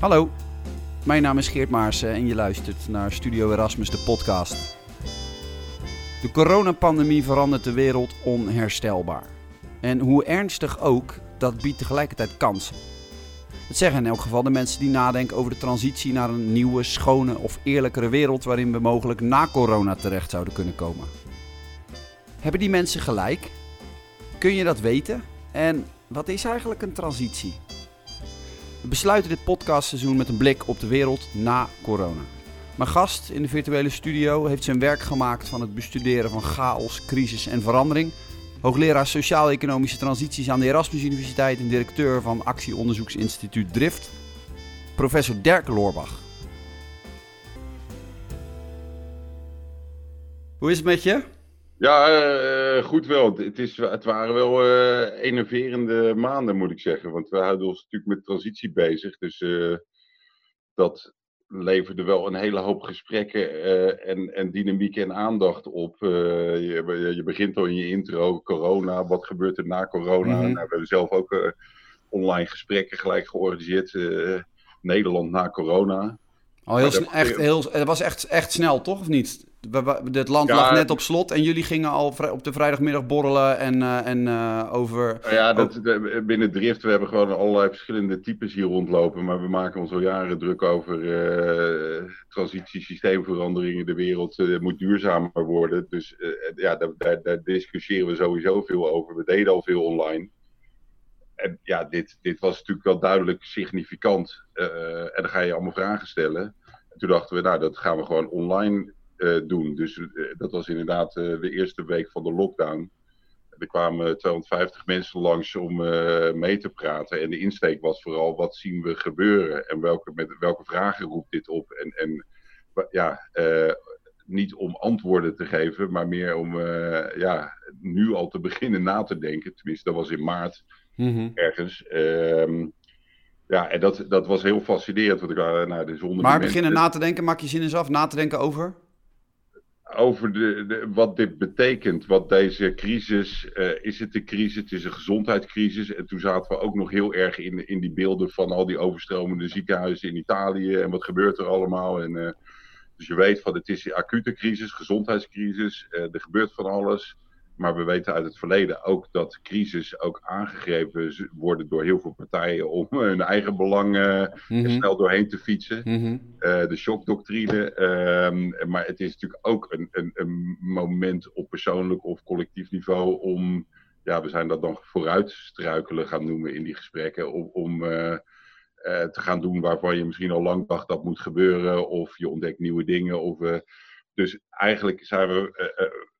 Hallo, mijn naam is Geert Maarsen en je luistert naar Studio Erasmus, de podcast. De coronapandemie verandert de wereld onherstelbaar. En hoe ernstig ook, dat biedt tegelijkertijd kansen. Het zeggen in elk geval de mensen die nadenken over de transitie naar een nieuwe, schone of eerlijkere wereld waarin we mogelijk na corona terecht zouden kunnen komen. Hebben die mensen gelijk? Kun je dat weten? En wat is eigenlijk een transitie? We besluiten dit podcastseizoen met een blik op de wereld na corona. Mijn gast in de virtuele studio heeft zijn werk gemaakt van het bestuderen van chaos, crisis en verandering. Hoogleraar Sociaal-Economische Transities aan de Erasmus Universiteit en directeur van actieonderzoeksinstituut Drift, professor Dirk Loorbach. Hoe is het met je? Ja, uh, goed wel. Het, is, het waren wel uh, enerverende maanden, moet ik zeggen. Want we houden ons natuurlijk met transitie bezig. Dus uh, dat leverde wel een hele hoop gesprekken en, en dynamiek en aandacht op. Je, je, begint al in je intro, corona, wat gebeurt er na corona? Mm -hmm. nou, we hebben zelf ook online gesprekken gelijk georganiseerd. Nederland na corona. Oh, heel, echt, heel, het was echt, echt snel, toch? Of niet? Het land ja, lag net op slot en jullie gingen al op de vrijdagmiddag borrelen en, uh, en uh, over... Ja, dat, binnen Drift, we hebben gewoon allerlei verschillende types hier rondlopen. Maar we maken ons al jaren druk over uh, transitie, systeemveranderingen. De wereld moet duurzamer worden. Dus ja, daar, daar, daar discussiëren we sowieso veel over. We deden al veel online. En ja, dit, dit was natuurlijk wel duidelijk significant. en dan ga je allemaal vragen stellen. En toen dachten we, nou, dat gaan we gewoon online doen. Dus uh, dat was inderdaad uh, de eerste week van de lockdown. Er kwamen 250 mensen langs om mee te praten. En de insteek was vooral wat zien we gebeuren en welke, met welke vragen roept dit op. En, en ja, niet om antwoorden te geven, maar meer om ja, nu al te beginnen na te denken. Tenminste, dat was in maart mm -hmm. ergens. Um, ja, en dat, dat was heel fascinerend. Want ik, nou, de maar beginnen na te denken, maak je zin eens af, na te denken over? Over de, wat dit betekent, wat deze crisis, uh, is het een crisis, het is een gezondheidscrisis. En toen zaten we ook nog heel erg in, in die beelden van al die overstromende ziekenhuizen in Italië en wat gebeurt er allemaal. En, uh, dus je weet van het is een acute crisis, gezondheidscrisis, uh, er gebeurt van alles. Maar we weten uit het verleden ook dat crisis ook aangegrepen worden door heel veel partijen om hun eigen belangen mm -hmm. snel doorheen te fietsen. Mm -hmm. uh, de shockdoctrine. Um, maar het is natuurlijk ook een, een, een, moment op persoonlijk of collectief niveau om, ja, we zijn dat dan vooruitstruikelen gaan noemen in die gesprekken, om, om uh, uh, te gaan doen waarvan je misschien al lang dacht dat moet gebeuren, of je ontdekt nieuwe dingen. Of, dus eigenlijk zijn we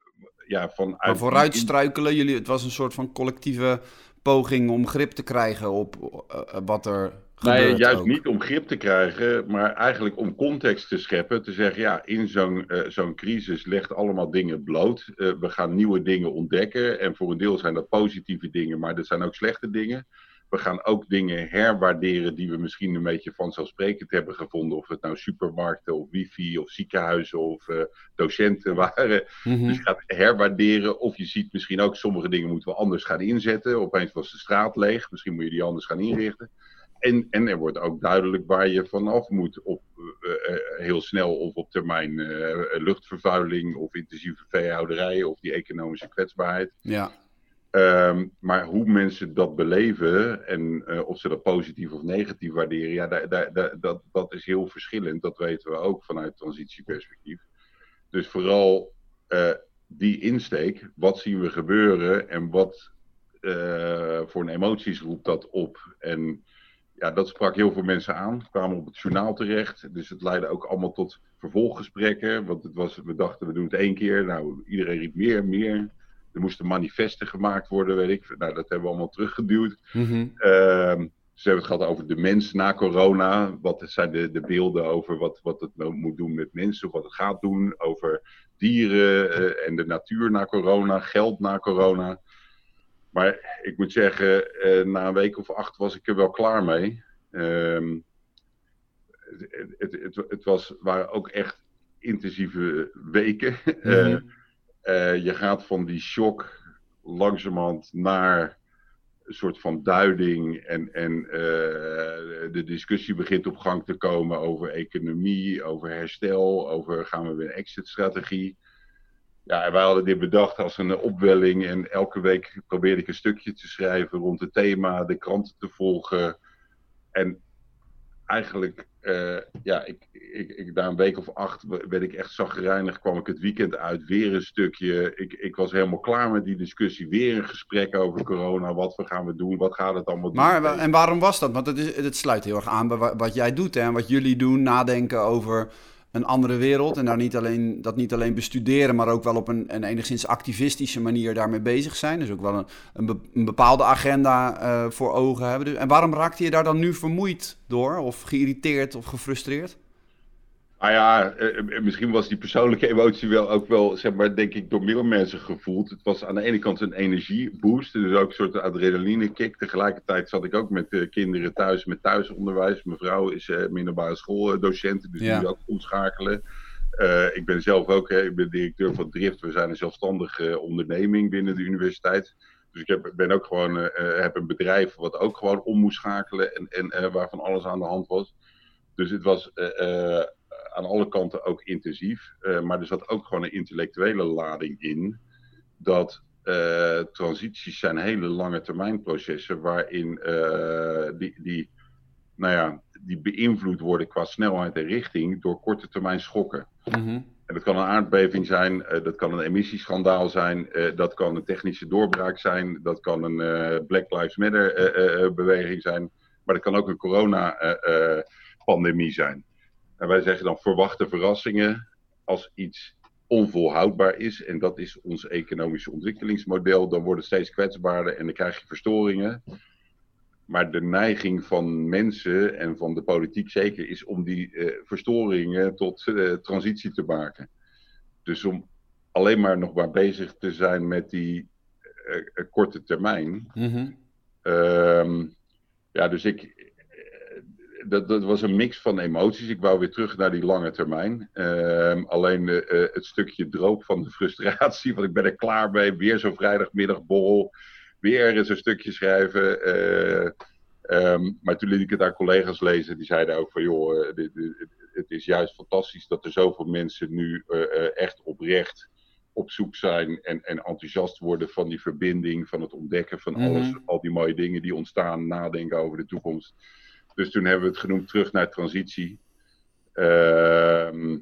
ja, vanuit... Maar vooruitstruikelen, jullie, het was een soort van collectieve poging om grip te krijgen op uh, wat er gebeurt. Nee, juist ook. niet om grip te krijgen, maar eigenlijk om context te scheppen. Te zeggen, ja, in zo'n uh, zo'n crisis legt allemaal dingen bloot. Uh, we gaan nieuwe dingen ontdekken. En voor een deel zijn dat positieve dingen, maar dat zijn ook slechte dingen. We gaan ook dingen herwaarderen die we misschien een beetje vanzelfsprekend hebben gevonden. Of het nou supermarkten of wifi of ziekenhuizen of uh, docenten waren. Mm -hmm. Dus je gaat herwaarderen. Of je ziet misschien ook sommige dingen moeten we anders gaan inzetten. Opeens was de straat leeg. Misschien moet je die anders gaan inrichten. En, en er wordt ook duidelijk waar je vanaf moet op uh, uh, heel snel of op termijn luchtvervuiling of intensieve veehouderij of die economische kwetsbaarheid. Ja. Um, maar hoe mensen dat beleven en uh, of ze dat positief of negatief waarderen, ja, daar, daar, dat, dat is heel verschillend. Dat weten we ook vanuit transitieperspectief. Dus vooral uh, die insteek, wat zien we gebeuren en wat uh, voor emoties roept dat op? En ja, dat sprak heel veel mensen aan. Kwamen op het journaal terecht. Dus het leidde ook allemaal tot vervolggesprekken. Want het was, we dachten, we doen het één keer. Nou, iedereen riep meer, meer. Er moesten manifesten gemaakt worden, weet ik. Nou, dat hebben we allemaal teruggeduwd. Mm -hmm. uh, ze hebben het gehad over de mens na corona. Wat zijn de, de beelden over wat, wat het nou moet doen met mensen, of wat het gaat doen. Over dieren uh, en de natuur na corona, geld na corona. Maar ik moet zeggen, uh, na een week of acht was ik er wel klaar mee. Um, het, het, het, het, was, waren ook echt intensieve weken. Mm -hmm. Uh, je gaat van die shock langzamerhand naar soort van duiding en, en de discussie begint op gang te komen over economie, over herstel, over gaan we weer een exit-strategie. Ja, en wij hadden dit bedacht als een opwelling. En elke week probeerde ik een stukje te schrijven rond het thema, de kranten te volgen. En eigenlijk, uh, ja, ik, ik, ik, na een week of acht werd ik echt zagrijnig. Kwam ik het weekend uit, weer een stukje. Ik, ik was helemaal klaar met die discussie. Weer een gesprek over corona. Wat we gaan we doen? Wat gaat het allemaal doen? Maar en waarom was dat? Want het, is, het sluit heel erg aan bij wat jij doet hè, en wat jullie doen. Nadenken over een andere wereld. En daar niet alleen, dat niet alleen bestuderen, maar ook wel op een, een enigszins activistische manier daarmee bezig zijn. Dus ook wel een, een, bepaalde agenda uh, voor ogen hebben. Dus, en waarom raakte je daar dan nu vermoeid door? Of geïrriteerd of gefrustreerd? Nou ja, eh, eh, misschien was die persoonlijke emotie wel ook wel, zeg maar, denk ik, door meer mensen gevoeld. Het was aan de ene kant een energieboost, dus ook een soort adrenaline kick. Tegelijkertijd zat ik ook met uh, kinderen thuis met thuisonderwijs. Mijn vrouw is uh, middelbare schooldocent, dus ja. die ook omschakelen. Uh, ik ben zelf ook, hè, ik ben directeur van Drift. We zijn een zelfstandige onderneming binnen de universiteit. Dus ik heb, ben ook gewoon, heb een bedrijf wat ook gewoon om moest schakelen en, en waarvan alles aan de hand was. Dus het was aan alle kanten ook intensief. Uh, maar er zat ook gewoon een intellectuele lading in. Dat uh, transities zijn hele lange termijn processen waarin uh, die, die, nou ja, die beïnvloed worden qua snelheid en richting door korte termijn schokken. Mm En dat kan een aardbeving zijn, dat kan een emissieschandaal zijn, dat kan een technische doorbraak zijn, dat kan een Black Lives Matter beweging zijn, maar dat kan ook een corona-pandemie zijn. En wij zeggen dan verwachte verrassingen als iets onvolhoudbaar is. En dat is ons economische ontwikkelingsmodel. Dan wordt het steeds kwetsbaarder en dan krijg je verstoringen. Maar de neiging van mensen en van de politiek zeker is om die uh, verstoringen tot uh, transitie te maken. Dus om alleen maar nog maar bezig te zijn met die uh, korte termijn. Mm -hmm. um, ja, dus ik, dat, dat, was een mix van emoties. Ik wou weer terug naar die lange termijn. Ehm, alleen uh, het stukje droop van de frustratie, want ik ben er klaar mee. Weer zo'n vrijdagmiddagborrel. Weer eens een stukje schrijven. Uh, um, maar toen liet ik het aan collega's lezen. Die zeiden ook van, joh, dit, dit, het is juist fantastisch dat er zoveel mensen nu echt oprecht op zoek zijn en, en enthousiast worden van die verbinding, van het ontdekken van alles, mhm. al die mooie dingen die ontstaan, nadenken over de toekomst. Dus toen hebben we het genoemd terug naar transitie. Uh,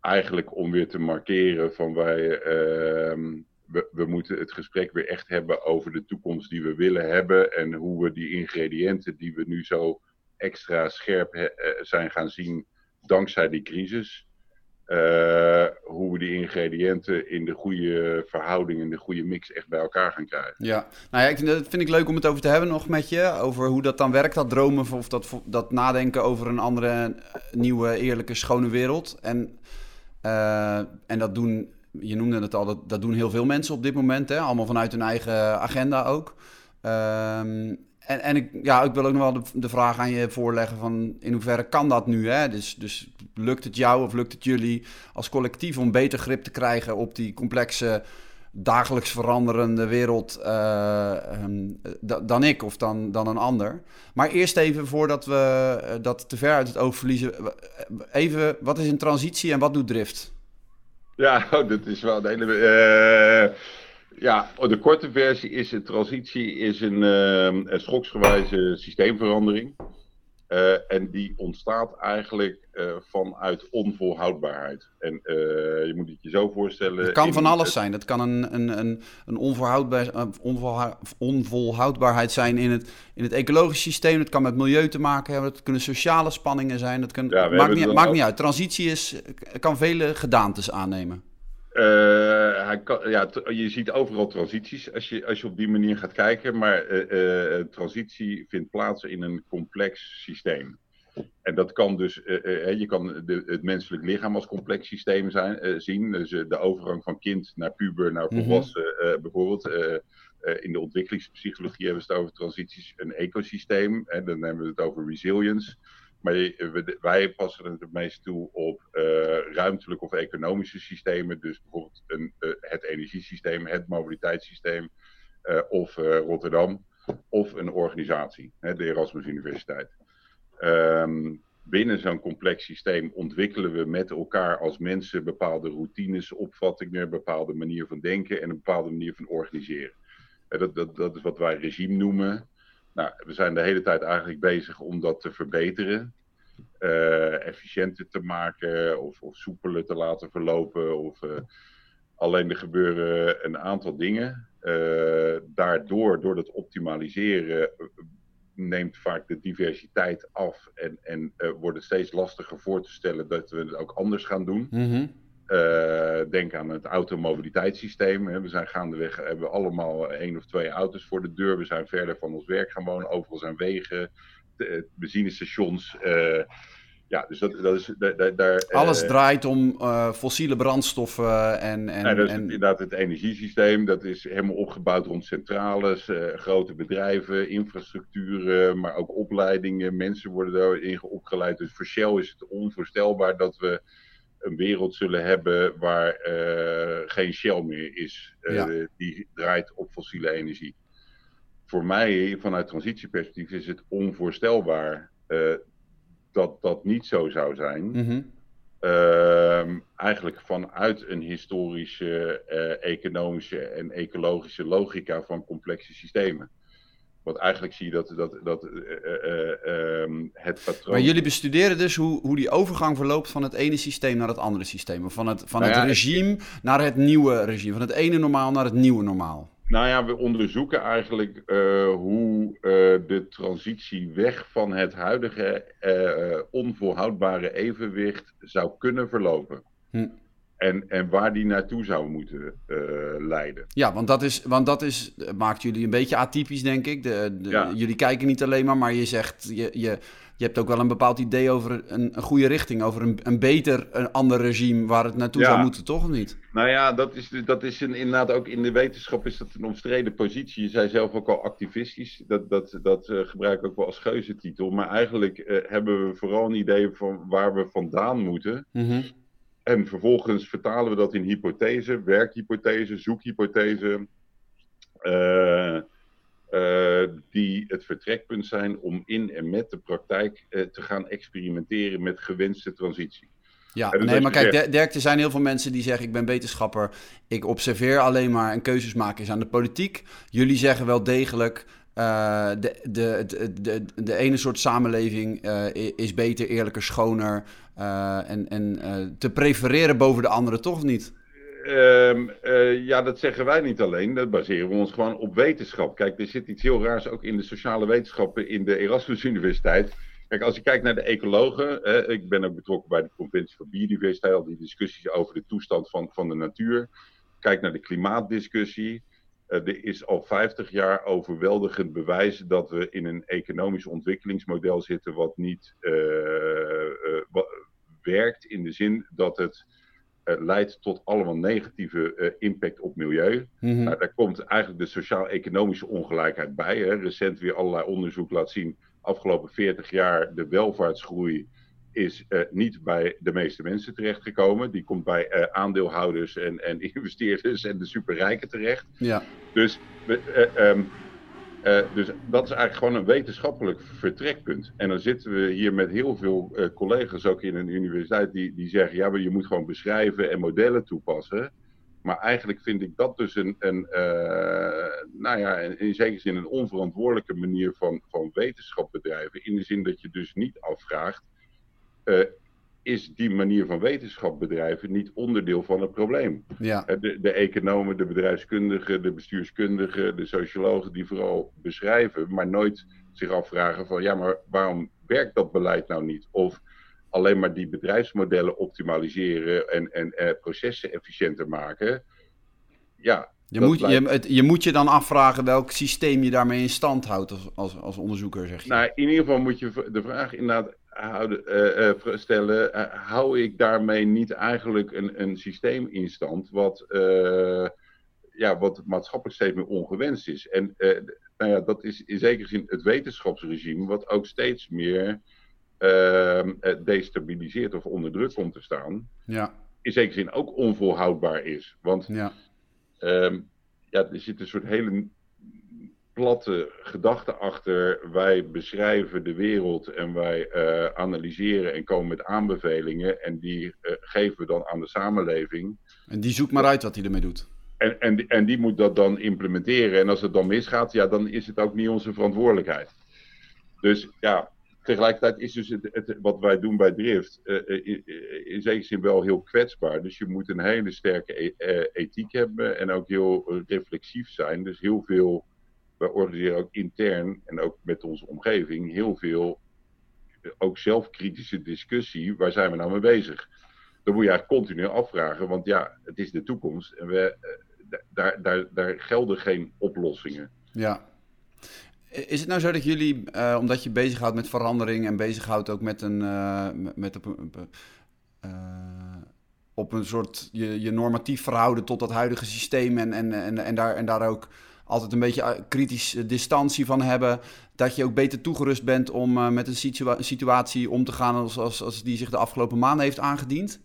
eigenlijk om weer te markeren van wij, uh, we, we, moeten het gesprek weer echt hebben over de toekomst die we willen hebben en hoe we die ingrediënten die we nu zo extra scherp eh, zijn gaan zien dankzij die crisis, uh, hoe we die ingrediënten in de goede verhouding, in de goede mix echt bij elkaar gaan krijgen. Ja, nou ja, ik dat vind ik leuk om het over te hebben nog met je. Over hoe dat dan werkt, dat dromen of dat, dat nadenken over een andere, nieuwe, eerlijke, schone wereld. En, uh, en dat doen, je noemde het al, dat, dat doen heel veel mensen op dit moment. Hè? Allemaal vanuit hun eigen agenda ook. Um, en, en ik, ja, ik wil ook nog wel de, de, vraag aan je voorleggen van in hoeverre kan dat nu? Hè? Dus, dus lukt het jou of lukt het jullie als collectief om beter grip te krijgen op die complexe, dagelijks veranderende wereld uh, um, dan ik of dan, dan een ander? Maar eerst even voordat we uh, dat te ver uit het oog verliezen, even wat is een transitie en wat doet Drift? Ja, dat is wel een hele... Ja, de korte versie is een transitie, is een, uh, een schoksgewijze systeemverandering. Uh, en die ontstaat eigenlijk uh, vanuit onvolhoudbaarheid. En uh, je moet het je zo voorstellen. Het kan van alles zijn. Het kan een, een, een, een onvolhoudbaar, onvolhoudbaarheid zijn in het, in het ecologisch systeem. Het kan met milieu te maken hebben. Het kunnen sociale spanningen zijn. Het kan, ja, maakt, niet, maakt niet uit. Transitie is, kan vele gedaantes aannemen. Hij kan, ja, je ziet overal transities als je, als je op die manier gaat kijken, maar uh, uh, transitie vindt plaats in een complex systeem. En dat kan dus, je kan de, het menselijk lichaam als complex systeem zijn, zien. Dus de overgang van kind naar puber naar mhm. volwassen, bijvoorbeeld. in de ontwikkelingspsychologie hebben we het over transities, een ecosysteem. En dan hebben we het over resilience. Maar wij passen het het meest toe op uh, ruimtelijke of economische systemen. Dus bijvoorbeeld een, uh, het energiesysteem, het mobiliteitssysteem uh, of Rotterdam. of een organisatie, hè, de Erasmus Universiteit. Um, binnen zo'n complex systeem ontwikkelen we met elkaar als mensen bepaalde routines, opvattingen, een bepaalde manier van denken en een bepaalde manier van organiseren. Dat, dat, dat is wat wij regime noemen. Nou, we zijn de hele tijd eigenlijk bezig om dat te verbeteren. Uh, efficiënter te maken of, of soepeler te laten verlopen. Of, uh, alleen er gebeuren een aantal dingen. Uh, daardoor, door dat optimaliseren, neemt vaak de diversiteit af en, en wordt het steeds lastiger voor te stellen dat we het ook anders gaan doen. Mm. Uh, denk aan het automobiliteitssysteem. Hè. We zijn gaandeweg, hebben allemaal één of twee auto's voor de deur. We zijn verder van ons werk gaan wonen. Overal zijn wegen, benzinestations. Uh, ja, dus dat, dat is daar. daar Alles uh, draait om fossiele brandstoffen en. en, ja, dat is en... inderdaad het energiesysteem. Dat is helemaal opgebouwd rond centrales, grote bedrijven, infrastructuren, maar ook opleidingen. Mensen worden daarin opgeleid. Dus voor Shell is het onvoorstelbaar dat we een wereld zullen hebben waar geen Shell meer is. Ja. Die draait op fossiele energie. Voor mij, vanuit transitieperspectief, is het onvoorstelbaar dat dat niet zo zou zijn. Mm -hmm. uh, eigenlijk vanuit een historische, uh, economische en ecologische logica van complexe systemen. Want eigenlijk zie je dat, dat, dat uh, het patroon. Maar jullie bestuderen dus hoe, hoe die overgang verloopt van het ene systeem naar het andere systeem. Of van het, van nou het ja, regime ik... naar het nieuwe regime. Van het ene normaal naar het nieuwe normaal. Nou ja, we onderzoeken eigenlijk uh, hoe de transitie weg van het huidige onvolhoudbare evenwicht zou kunnen verlopen. Hm. En, en waar die naartoe zou moeten leiden. Ja, want dat, is, want dat is, maakt jullie een beetje atypisch, denk ik. De, de, ja. Jullie kijken niet alleen maar, maar je zegt, je, je, je hebt ook wel een bepaald idee over een, een goede richting, over een, een beter, een ander regime waar het naartoe ja. zou moeten, toch of niet? Nou ja, dat is, dat is een, inderdaad ook in de wetenschap is dat een omstreden positie. Je zei zelf ook al activistisch, dat, dat, dat uh, gebruik ik ook wel als geuzetitel. Maar eigenlijk uh, hebben we vooral een idee van waar we vandaan moeten. Mm -hmm. En vervolgens vertalen we dat in hypothese, werkhypothese, zoekhypothese. Uh, uh, die het vertrekpunt zijn om in en met de praktijk uh, te gaan experimenteren met gewenste transitie. Ja, dus nee, maar kijk, zegt... Dirk, er zijn heel veel mensen die zeggen: Ik ben wetenschapper, ik observeer alleen maar en keuzes maken is aan de politiek. Jullie zeggen wel degelijk. Uh, de, de, de, de, ene soort samenleving is beter, eerlijker, schoner. en en te prefereren boven de andere, toch niet? Uh, ja, dat zeggen wij niet alleen. Dat baseren we ons gewoon op wetenschap. Kijk, er zit iets heel raars ook in de sociale wetenschappen in de Erasmus Universiteit. Kijk, als je kijkt naar de ecologen, eh, ik ben ook betrokken bij de Conventie voor Biodiversiteit, al die discussies over de toestand van, van de natuur. Kijk naar de klimaatdiscussie. Uh, er is al 50 jaar overweldigend bewijs dat we in een economisch ontwikkelingsmodel zitten wat niet wat werkt in de zin dat het uh, leidt tot allemaal negatieve uh, impact op milieu. Mm -hmm. nou, daar komt eigenlijk de sociaal-economische ongelijkheid bij. Hè. Recent weer allerlei onderzoek laat zien, afgelopen 40 jaar de welvaartsgroei is uh, niet bij de meeste mensen terechtgekomen. Die komt bij aandeelhouders en, en investeerders en de superrijken terecht. Ja. Dus um, uh, dus dat is eigenlijk gewoon een wetenschappelijk vertrekpunt. En dan zitten we hier met heel veel collega's ook in een universiteit die, die zeggen: ja, maar je moet gewoon beschrijven en modellen toepassen. Maar eigenlijk vind ik dat dus een, een nou ja, in zekere zin een onverantwoordelijke manier van, van wetenschap bedrijven. In de zin dat je dus niet afvraagt: is die manier van wetenschap bedrijven niet onderdeel van het probleem. Ja. De, de economen, de bedrijfskundigen, de bestuurskundigen, de sociologen die vooral beschrijven, maar nooit zich afvragen van ja, maar waarom werkt dat beleid nou niet? Of alleen maar die bedrijfsmodellen optimaliseren en, en eh, processen efficiënter maken. Ja, je moet, je, het, je moet je dan afvragen welk systeem je daarmee in stand houdt als, als, als onderzoeker, zeg je. Nou, in ieder geval moet je de vraag inderdaad stellen, uh, hou ik daarmee niet eigenlijk een, een systeem in stand wat, ja, wat maatschappelijk steeds meer ongewenst is. En nou ja, dat is in zekere zin het wetenschapsregime, wat ook steeds meer ehm, destabiliseert of onder druk komt te staan. Ja. In zekere zin ook onvolhoudbaar is. Want ja. Um, ja, er zit een soort hele platte gedachte achter. Wij beschrijven de wereld en wij uh, analyseren en komen met aanbevelingen. En die uh, geven we dan aan de samenleving. En die zoekt maar uit wat hij ermee doet. En, en, en die moet dat dan implementeren. En als het dan misgaat, ja, dan is het ook niet onze verantwoordelijkheid. Dus ja, tegelijkertijd is dus het, het, wat wij doen bij Drift uh, in zekere zin wel heel kwetsbaar. Dus je moet een hele sterke e ethiek hebben en ook heel reflexief zijn. Dus heel veel wij organiseren ook intern en ook met onze omgeving heel veel ook zelfkritische discussie. Waar zijn we nou mee bezig? Dan moet je eigenlijk continu afvragen, want ja, het is de toekomst en we, daar, daar, daar gelden geen oplossingen. Ja. Is het nou zo dat jullie, uh, omdat je bezighoudt met verandering en bezighoudt ook met een, uh, met op een soort je, je normatief verhouden tot dat huidige systeem en, en, en, en, daar, en daar ook altijd een beetje kritisch distantie van hebben. Dat je ook beter toegerust bent om uh, met een situa situatie om te gaan als, als, als die zich de afgelopen maanden heeft aangediend?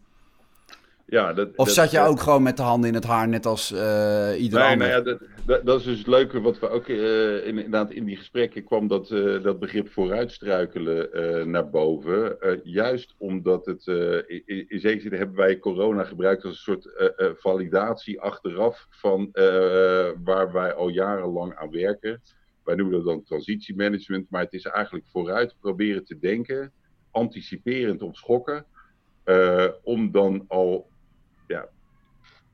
Ja, dat, of dat, zat je ook gewoon met de handen in het haar, net als uh, iedereen? Nee, nou ja, dat, dat, is dus het leuke wat we ook uh, inderdaad in die gesprekken kwam dat, uh, dat begrip vooruitstruikelen naar boven. juist omdat het, in, in zekere zin hebben wij corona gebruikt als een soort validatie achteraf van waar wij al jarenlang aan werken. Wij noemen dat dan transitiemanagement, maar het is eigenlijk vooruit proberen te denken, anticiperend op schokken. om dan al ja,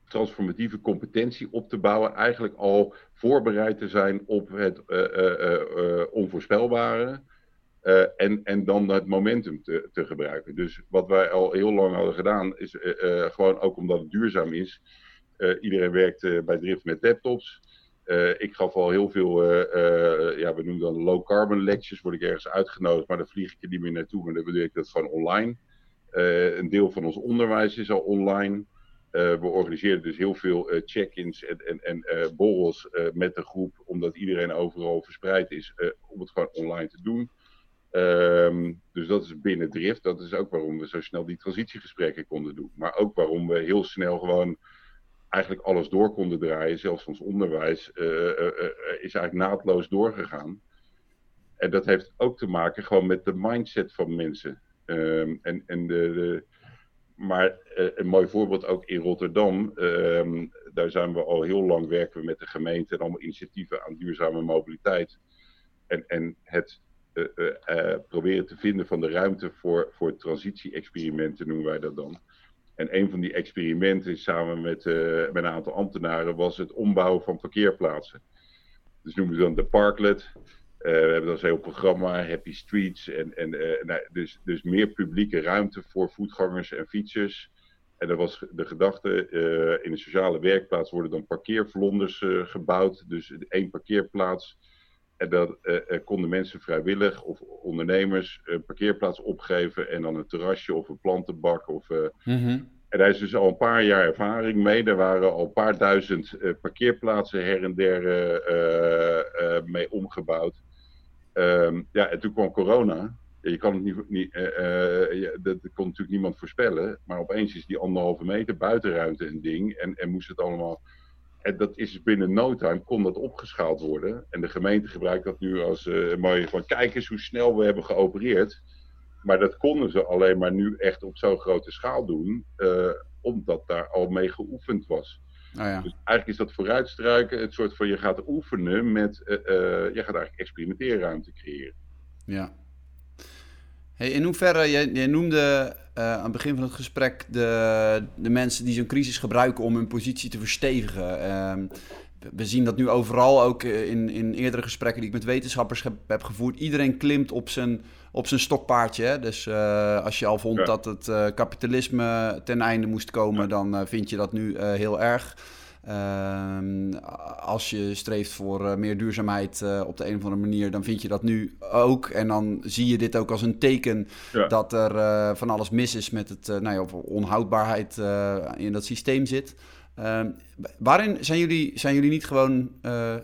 transformatieve competentie op te bouwen, eigenlijk al voorbereid te zijn op het uh, uh, uh, onvoorspelbare. en, en dan het momentum te, te gebruiken. Dus wat wij al heel lang hadden gedaan, is gewoon ook omdat het duurzaam is. iedereen werkt bij Drift met laptops. ik gaf al heel veel, ja, we noemen dan low carbon lectures, word ik ergens uitgenodigd, maar dan vlieg ik er niet meer naartoe, maar dan bedoel ik dat gewoon online. een deel van ons onderwijs is al online. Uh, we organiseren dus heel veel uh, check-ins en, en, en uh, borrels met de groep, omdat iedereen overal verspreid is, om het gewoon online te doen. Um, dus dat is binnen Drift. Dat is ook waarom we zo snel die transitiegesprekken konden doen. Maar ook waarom we heel snel gewoon eigenlijk alles door konden draaien. Zelfs ons onderwijs is eigenlijk naadloos doorgegaan. En dat heeft ook te maken gewoon met de mindset van mensen. Um, en en de, de maar uh, een mooi voorbeeld ook in Rotterdam. Uh, daar zijn we al heel lang werken we met de gemeente en allemaal initiatieven aan duurzame mobiliteit. En, en het uh, proberen te vinden van de ruimte voor, voor transitie-experimenten noemen wij dat dan. En een van die experimenten samen met, met een aantal ambtenaren was het ombouwen van parkeerplaatsen. Dus noemen we dan de Parklet. Uh, we hebben dan zo'n heel programma, Happy Streets. En, en, uh, nou, dus, dus meer publieke ruimte voor voetgangers en fietsers. En dat was de gedachte, uh, in een sociale werkplaats worden dan parkeervlonders gebouwd. Dus één parkeerplaats. En dan konden mensen vrijwillig of ondernemers een parkeerplaats opgeven. En dan een terrasje of een plantenbak. Of, mm-hmm. En daar is dus al een paar jaar ervaring mee. Er waren al een paar duizend parkeerplaatsen her en der mee omgebouwd. Um, ja, en toen kwam corona. Je kan het niet, uh, ja, dat, kon natuurlijk niemand voorspellen. Maar opeens is die anderhalve meter buitenruimte een ding. En, en moest het allemaal. En dat is binnen no time kon dat opgeschaald worden. En de gemeente gebruikt dat nu als uh, van kijk eens hoe snel we hebben geopereerd. Maar dat konden ze alleen maar nu echt op zo'n grote schaal doen, omdat daar al mee geoefend was. Oh ja. Dus eigenlijk is dat vooruitstruiken het soort van je gaat oefenen met, uh, uh, je gaat eigenlijk experimenteerruimte creëren. Ja. Hey, in hoeverre, jij, jij noemde uh, aan het begin van het gesprek de, de mensen die zo'n crisis gebruiken om hun positie te verstevigen. We zien dat nu overal, ook in, in eerdere gesprekken die ik met wetenschappers heb, heb gevoerd. Iedereen klimt op zijn, op zijn stokpaardje. Hè? Dus uh, als je al vond ja. dat het uh, kapitalisme ten einde moest komen, ja. dan uh, vind je dat nu heel erg. Ehm, als je streeft voor meer duurzaamheid op de een of andere manier, dan vind je dat nu ook. En dan zie je dit ook als een teken ja. dat er van alles mis is met het, nou ja, of onhoudbaarheid in dat systeem zit. Uh, waarin zijn jullie, zijn jullie niet gewoon uh,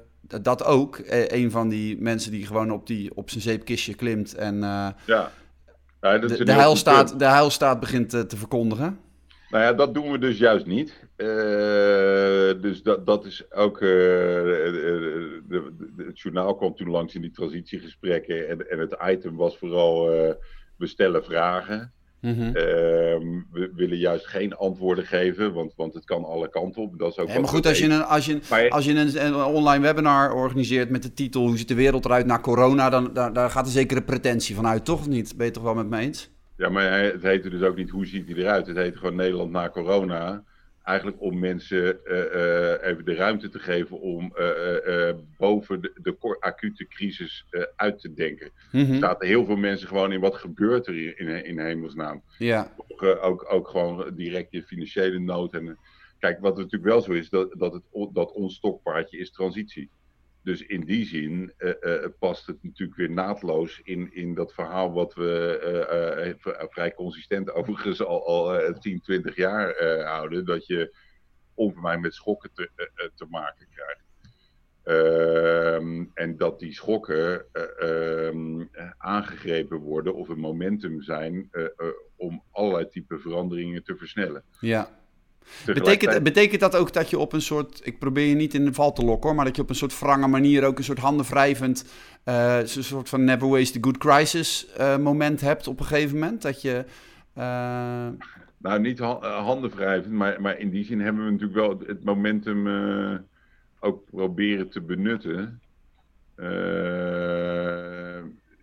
dat ook? een van die mensen die gewoon op, die, op zijn zeepkistje klimt en uh, ja. Ja, de, de, heilstaat, de heilstaat begint te, te verkondigen? Nou ja, dat doen we dus juist niet. Uh, dus dat, dat is ook. De, het journaal kwam toen langs in die transitiegesprekken. En, en het item was vooral. Uh, we stellen vragen. Mm -hmm. we willen juist geen antwoorden geven, want, want het kan alle kanten op. Dat is ook ja, maar goed, als je, een, als, je, maar, als je een, een, online webinar organiseert met de titel Hoe ziet de wereld eruit na corona, dan daar, daar gaat een zekere pretentie van uit, toch niet? Ben je toch wel met me eens? Ja, maar het heette dus ook niet hoe ziet hij eruit. Het heet gewoon Nederland na corona. Eigenlijk om mensen uh, uh, even de ruimte te geven om uh, boven de, de acute crisis uit te denken. Mm -hmm. Er zaten heel veel mensen gewoon in wat gebeurt er hier in, in hemelsnaam. Ja. Ook, ook, ook gewoon direct je financiële nood. En, kijk, wat natuurlijk wel zo is, dat, dat, het, dat ons stokpaardje is transitie. Dus in die zin uh, uh, past het natuurlijk weer naadloos in, in dat verhaal wat we uh, vrij consistent overigens al, al 10, 20 jaar houden. Dat je onvermijdelijk met schokken te, te maken krijgt. Ehm, en dat die schokken ehm, aangegrepen worden of een momentum zijn om allerlei type veranderingen te versnellen. Ja. Betekent, betekent dat ook dat je op een soort, ik probeer je niet in de val te lokken hoor, maar dat je op een soort wrange manier ook een soort handenwrijvend, uh, een soort van never waste a good crisis uh, moment hebt op een gegeven moment? Dat je... Uh... Nou, niet handenwrijvend, maar, maar in die zin hebben we natuurlijk wel het momentum ook proberen te benutten.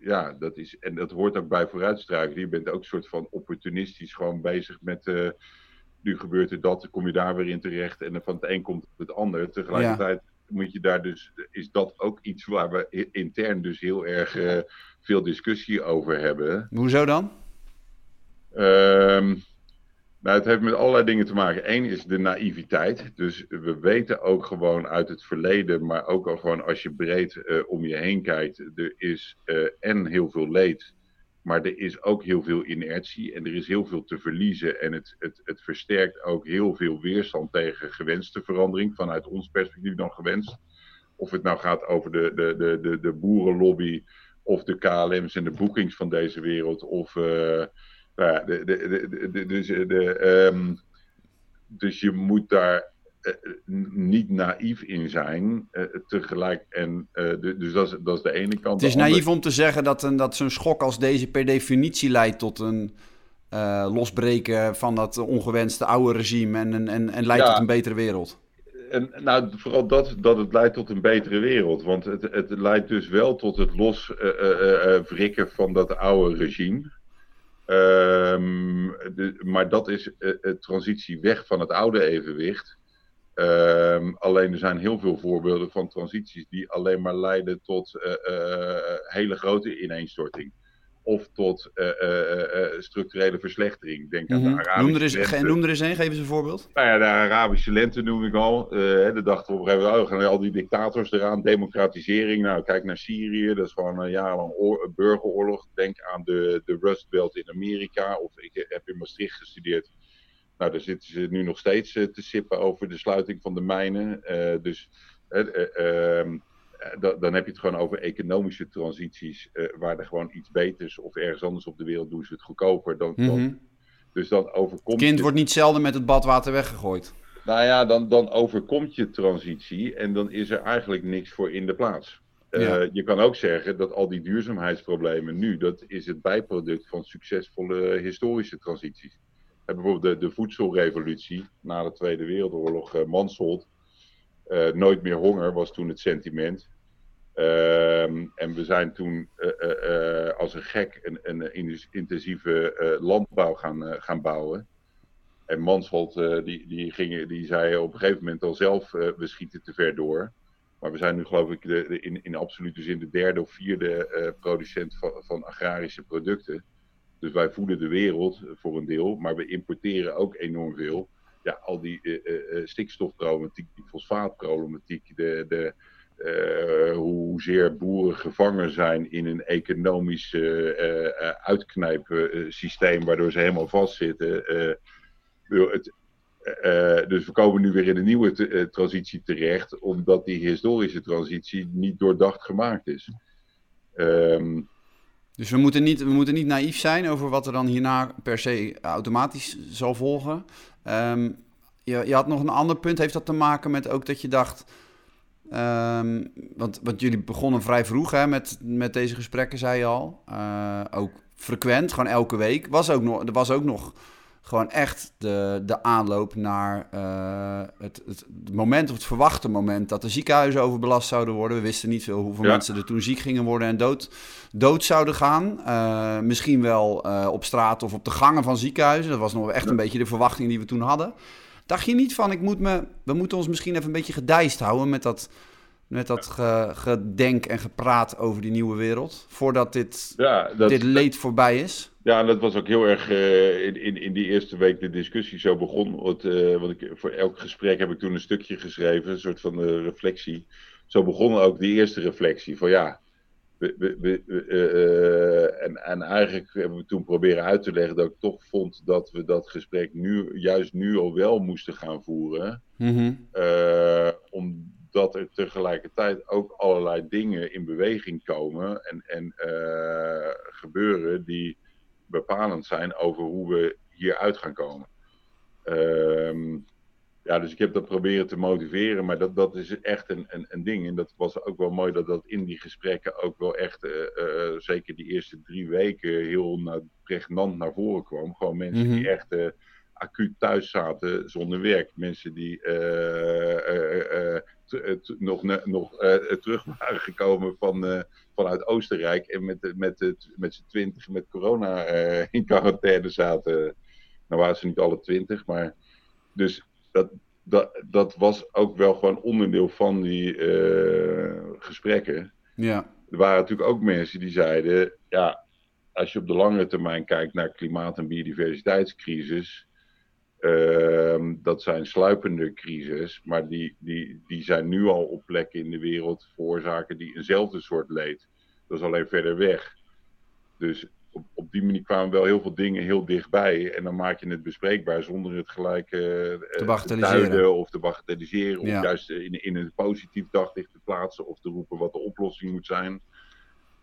ja, dat is, en dat hoort ook bij vooruitstruiken. Je bent ook een soort van opportunistisch gewoon bezig met nu gebeurt er dat, kom je daar weer in terecht en van het een komt het ander. Tegelijkertijd moet je daar dus, is dat ook iets waar we intern dus heel erg uh, veel discussie over hebben. Hoezo dan? Um, nou, het heeft met allerlei dingen te maken. Eén is de naïviteit. Dus we weten ook gewoon uit het verleden, maar ook al gewoon als je breed uh, om je heen kijkt, er is uh, en heel veel leed maar er is ook heel veel inertie en er is heel veel te verliezen. En het, het, het versterkt ook heel veel weerstand tegen gewenste verandering, vanuit ons perspectief dan gewenst. Of het nou gaat over de, de, de, de, de boerenlobby, of de KLM's en de boekings van deze wereld, of uh, nou ja, de, de, de, dus, um, dus je moet daar niet naïef in zijn uh, tegelijk. En, dus dat is, dat is de ene kant. Het is naïef om te zeggen dat, een, dat zo'n schok als deze per definitie leidt tot een losbreken van dat ongewenste oude regime en, en, en leidt ja. tot een betere wereld. En, nou, vooral dat, dat het leidt tot een betere wereld. Want het, het leidt dus wel tot het loswrikken van dat oude regime. Um, de, maar dat is transitie weg van het oude evenwicht. Um, alleen er zijn heel veel voorbeelden van transities die alleen maar leiden tot uh, uh, hele grote ineenstorting. Of tot uh, structurele verslechtering. Denk aan mm -hmm. de Arabische noem er, eens, lente. noem er eens een, geef eens een voorbeeld. Nou ja, de Arabische lente noem ik al. de dachten op een gegeven moment, oh, gaan al die dictators eraan, democratisering. Nou, kijk naar Syrië, dat is gewoon een jarenlang burgeroorlog. Denk aan de, de Rust Belt in Amerika. Of ik heb in Maastricht gestudeerd nou, daar zitten ze nu nog steeds uh, te sippen over de sluiting van de mijnen. Uh, dus uh, dan heb je het gewoon over economische transities, waar er gewoon iets beters of ergens anders op de wereld doen ze het goedkoper. Dan, mm -hmm. dan, dus dan overkomt. Kind wordt niet zelden met het badwater weggegooid. Nou ja, dan, dan overkomt je transitie en dan is er eigenlijk niks voor in de plaats. Ja. je kan ook zeggen dat al die duurzaamheidsproblemen nu, dat is het bijproduct van succesvolle historische transities bijvoorbeeld de, de voedselrevolutie na de Tweede Wereldoorlog, uh, nooit meer honger was toen het sentiment. Uh, en we zijn toen uh, als een gek een, een intensieve landbouw gaan, gaan bouwen. En Mansholt die, die, ging, die zei op een gegeven moment al zelf, we schieten te ver door. Maar we zijn nu geloof ik de in, in absolute zin de derde of vierde producent van, van agrarische producten. Dus wij voeden de wereld voor een deel, maar we importeren ook enorm veel. Ja, al die uh, uh, stikstofproblematiek, die fosfaatproblematiek, de, de, uh, hoezeer boeren gevangen zijn in een economisch uitknijpsysteem, waardoor ze helemaal vastzitten. Het, dus we komen nu weer in een nieuwe transitie terecht, omdat die historische transitie niet doordacht gemaakt is. Um, Dus we moeten, niet, we moeten niet naïef zijn over wat er dan hierna per se automatisch zal volgen. Um, je, je had nog een ander punt. Heeft dat te maken met ook dat je dacht... Um, want, want jullie begonnen vrij vroeg hè, met, met deze gesprekken, zei je al. Uh, ook frequent, gewoon elke week. Was ook nog, er was ook nog gewoon echt de, de aanloop naar uh, het, het, moment of het verwachte moment dat de ziekenhuizen overbelast zouden worden. We wisten niet veel hoeveel mensen er toen ziek gingen worden en dood, dood zouden gaan. Uh, misschien wel uh, op straat of op de gangen van ziekenhuizen. Dat was nog echt een beetje de verwachting die we toen hadden. Dacht je niet van, ik moet me, we moeten ons misschien even een beetje gedijst houden met dat, met dat ge, gedenk en gepraat over die nieuwe wereld, voordat dit, ja, dat, dit leed voorbij is? Ja, dat was ook heel erg uh, in, in, in die eerste week de discussie zo begon. Want, uh, want ik, voor elk gesprek heb ik toen een stukje geschreven, een soort van uh, reflectie. Zo begon ook die eerste reflectie van ja, we, we, we, en, en eigenlijk hebben we toen proberen uit te leggen dat ik toch vond dat we dat gesprek nu, juist nu al wel moesten gaan voeren. Mm-hmm. omdat er tegelijkertijd ook allerlei dingen in beweging komen en, en gebeuren die bepalend zijn over hoe we hieruit gaan komen. Um, ja, dus ik heb dat proberen te motiveren, maar dat, dat is echt een, een, een ding. En dat was ook wel mooi dat dat in die gesprekken ook wel echt, uh, uh, zeker die eerste drie weken, heel na, pregnant naar voren kwam. Gewoon mensen die echt uh, acuut thuis zaten zonder werk. Mensen die nog, nog terug waren gekomen van, vanuit Oostenrijk en met, met, met z'n twintig met corona in quarantaine zaten. Nou waren ze niet alle twintig, maar dus dat, dat, dat was ook wel gewoon onderdeel van die uh, gesprekken. Ja. Er waren natuurlijk ook mensen die zeiden: ja, als je op de langere termijn kijkt naar klimaat- en biodiversiteitscrisis. Uh, dat zijn sluipende crisis, maar die, die, die zijn nu al op plekken in de wereld veroorzaken die eenzelfde soort leed. Dat is alleen verder weg. Dus op, op die manier kwamen wel heel veel dingen heel dichtbij. En dan maak je het bespreekbaar zonder het gelijk uh, te, te duiden of te bagatelliseren. Of ja. juist in, in een positief daglicht te plaatsen of te roepen wat de oplossing moet zijn.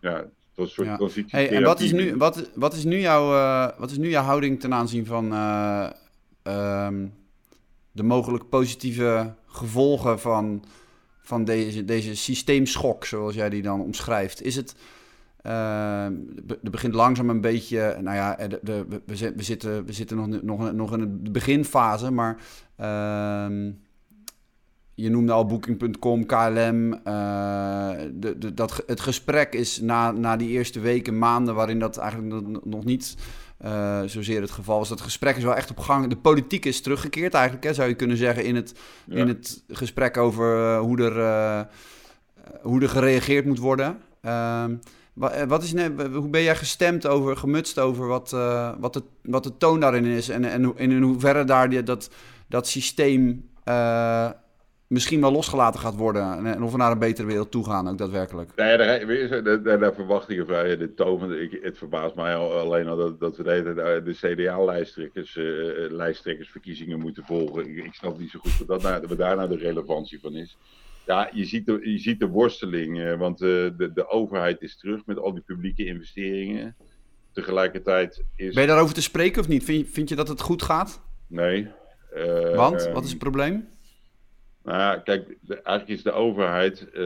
Ja, dat is een soort ja. transitie. Hey, en wat is, nu, wat, wat, is nu jouw, uh, wat is nu jouw houding ten aanzien van uh, um, de mogelijk positieve gevolgen van, van deze, deze systeemschok, zoals jij die dan omschrijft? Is het Uh, er begint langzaam een beetje, nou ja, de, de, we, we, zitten, we zitten nog, nog, nog in de beginfase, maar uh, je noemde al Booking.com, KLM. De, de, dat, het gesprek is na, na die eerste weken, maanden, waarin dat eigenlijk nog niet uh, zozeer het geval is. Dat gesprek is wel echt op gang. De politiek is teruggekeerd eigenlijk, hè, zou je kunnen zeggen, in het, ja. in het gesprek over uh, hoe, er, hoe er gereageerd moet worden. Ehm, wat is, hoe ben jij gestemd over, gemutst over wat, uh, wat, de, wat de toon daarin is? En, en, en in hoeverre daar die, dat, dat systeem uh, misschien wel losgelaten gaat worden? En, of we naar een betere wereld toe gaan ook daadwerkelijk? Ja, daar, daar, daar, daar verwacht ik vrij de toon. Ik, het verbaast mij al, alleen al dat, dat we de, de CDA-lijsttrekkers uh, lijsttrekkersverkiezingen moeten volgen. Ik, ik, snap niet zo goed wat, dat nou, wat daar nou de relevantie van is. Ja, je ziet de, je ziet de worsteling, uh, want uh, de, de overheid is terug met al die publieke investeringen. Tegelijkertijd is... Ben je daarover te spreken of niet? Vind je, vind je dat het goed gaat? Nee. Want? Wat is het probleem? Nou ja, kijk, eigenlijk is de overheid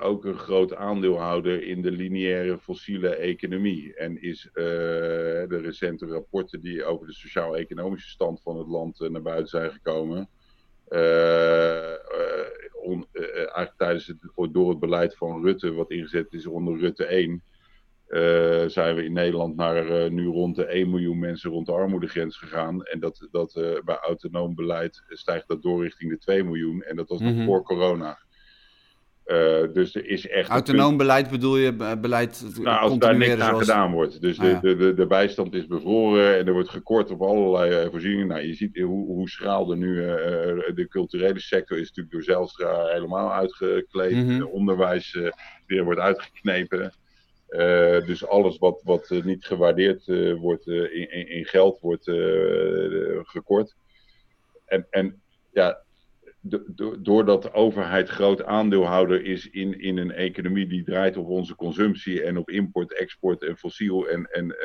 ook een groot aandeelhouder in de lineaire fossiele economie. En is de recente rapporten die over de sociaal-economische stand van het land naar buiten zijn gekomen... Eigenlijk tijdens het, door het beleid van Rutte, wat ingezet is onder Rutte 1, uh, zijn we in Nederland naar nu rond de 1 miljoen mensen rond de armoedegrens gegaan. En dat, dat bij autonoom beleid stijgt dat door richting de 2 miljoen. En dat was nog mm -hmm. voor corona. Dus er is echt. Autonoom beleid bedoel je beleid. Nou, als daar niks aan gedaan wordt. Dus ah, de, de, de, de, bijstand is bevroren en er wordt gekort op allerlei voorzieningen. Nou, je ziet hoe, hoe schraal er nu. De culturele sector is natuurlijk door Zelstra helemaal uitgekleed. Mm -hmm. onderwijs weer wordt uitgeknepen. Dus alles wat, wat niet gewaardeerd wordt in, in, in, geld wordt gekort. En, en ja, doordat de overheid groot aandeelhouder is in, in een economie die draait op onze consumptie en op import, export en fossiel. En, en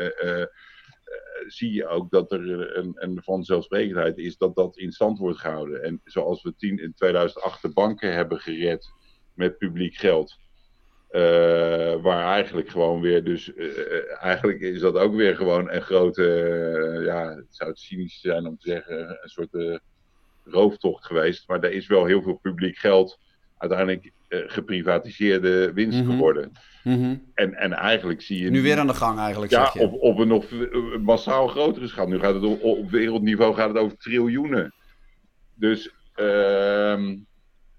zie je ook dat er een, een vanzelfsprekendheid is dat dat in stand wordt gehouden. En zoals we in 2008 de banken hebben gered met publiek geld. Waar eigenlijk gewoon weer, dus eigenlijk is dat ook weer gewoon een grote, ja, het zou het cynisch zijn om te zeggen, een soort rooftocht geweest. Maar er is wel heel veel publiek geld uiteindelijk geprivatiseerde winst mhm. geworden. Mhm. en, en eigenlijk zie je. Nu weer aan de gang, eigenlijk. Ja, zeg je. Op, op een nog eh, massaal grotere schaal. Nu gaat het op, op wereldniveau gaat het over triljoenen. Dus uh,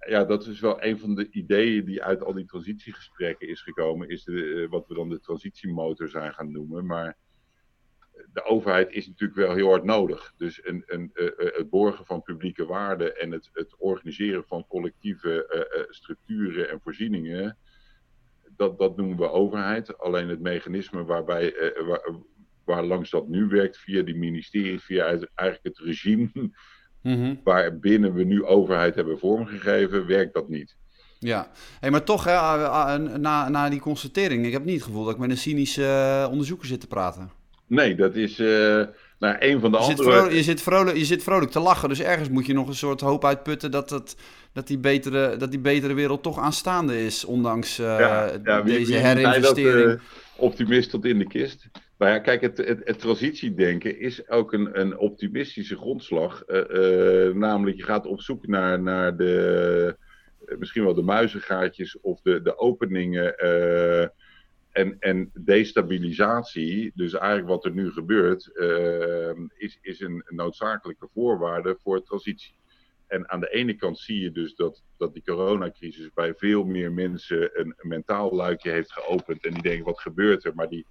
ja, dat is wel een van de ideeën die uit al die transitiegesprekken is gekomen. Is de, uh, wat we dan de transitiemotor zijn gaan noemen. Maar de overheid is natuurlijk wel heel hard nodig. Dus een, een, uh, het borgen van publieke waarden en het, het organiseren van collectieve structuren en voorzieningen, dat, dat noemen we overheid. Alleen het mechanisme waarbij, waar, waar, langs dat nu werkt, via die ministeries, via eigenlijk het regime mm waarbinnen we nu overheid hebben vormgegeven, werkt dat niet. Ja, hey, maar toch, hè, na, na die constatering, ik heb niet het gevoel dat ik met een cynische onderzoeker zit te praten. Nee, dat is uh, nou, een van de je andere... Zit vrolijk, je, zit vrolijk, je zit vrolijk te lachen, dus ergens moet je nog een soort hoop uitputten dat, dat, dat, die, betere, dat die betere wereld toch aanstaande is, ondanks uh, ja, ja, wie, deze wie herinvestering. Dat, optimist tot in de kist. Maar ja, kijk, het, het, het transitiedenken is ook een, een optimistische grondslag. namelijk, je gaat op zoek naar, naar de, misschien wel de muizengaatjes of de, de openingen en, en destabilisatie, dus eigenlijk wat er nu gebeurt, is, is een noodzakelijke voorwaarde voor transitie. En aan de ene kant zie je dus dat, dat die coronacrisis bij veel meer mensen een, mentaal luikje heeft geopend. En die denken, wat gebeurt er? Maar die,